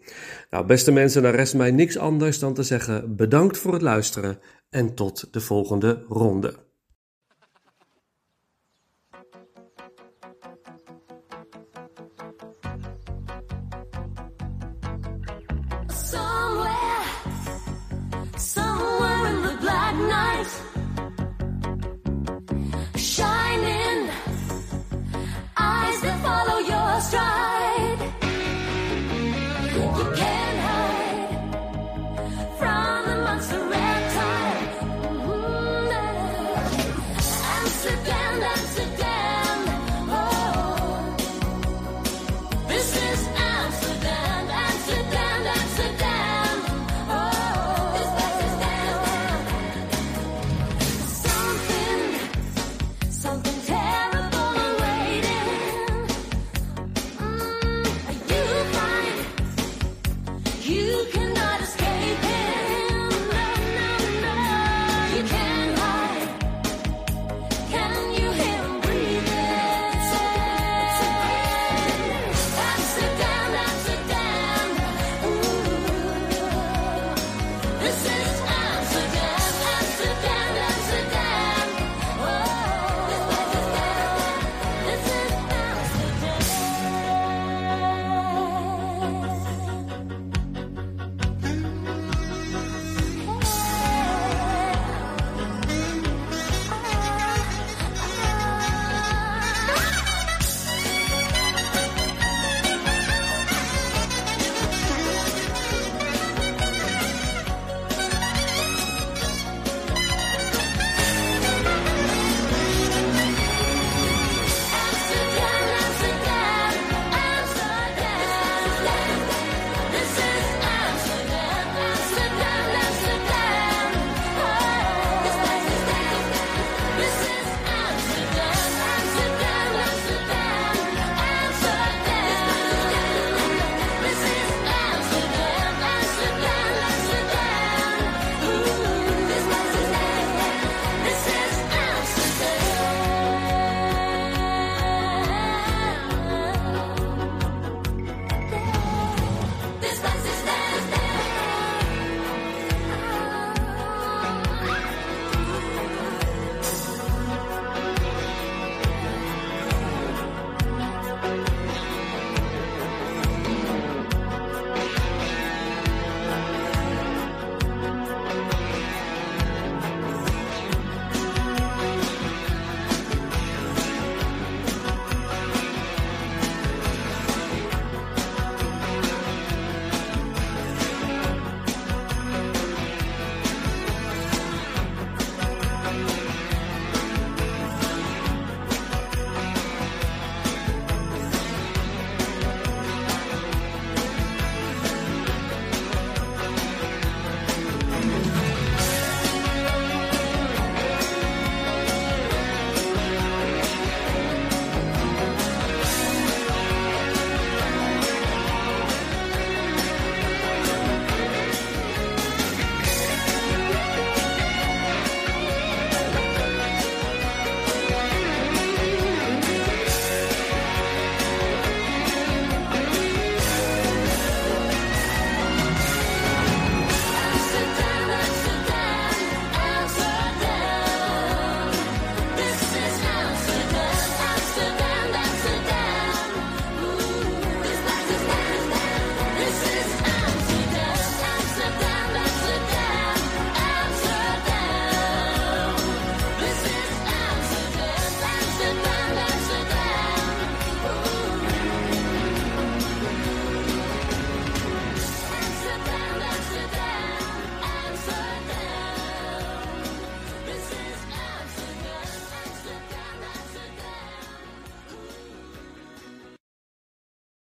Nou, beste mensen, dan rest mij niks anders dan te zeggen bedankt voor het luisteren en tot de volgende ronde.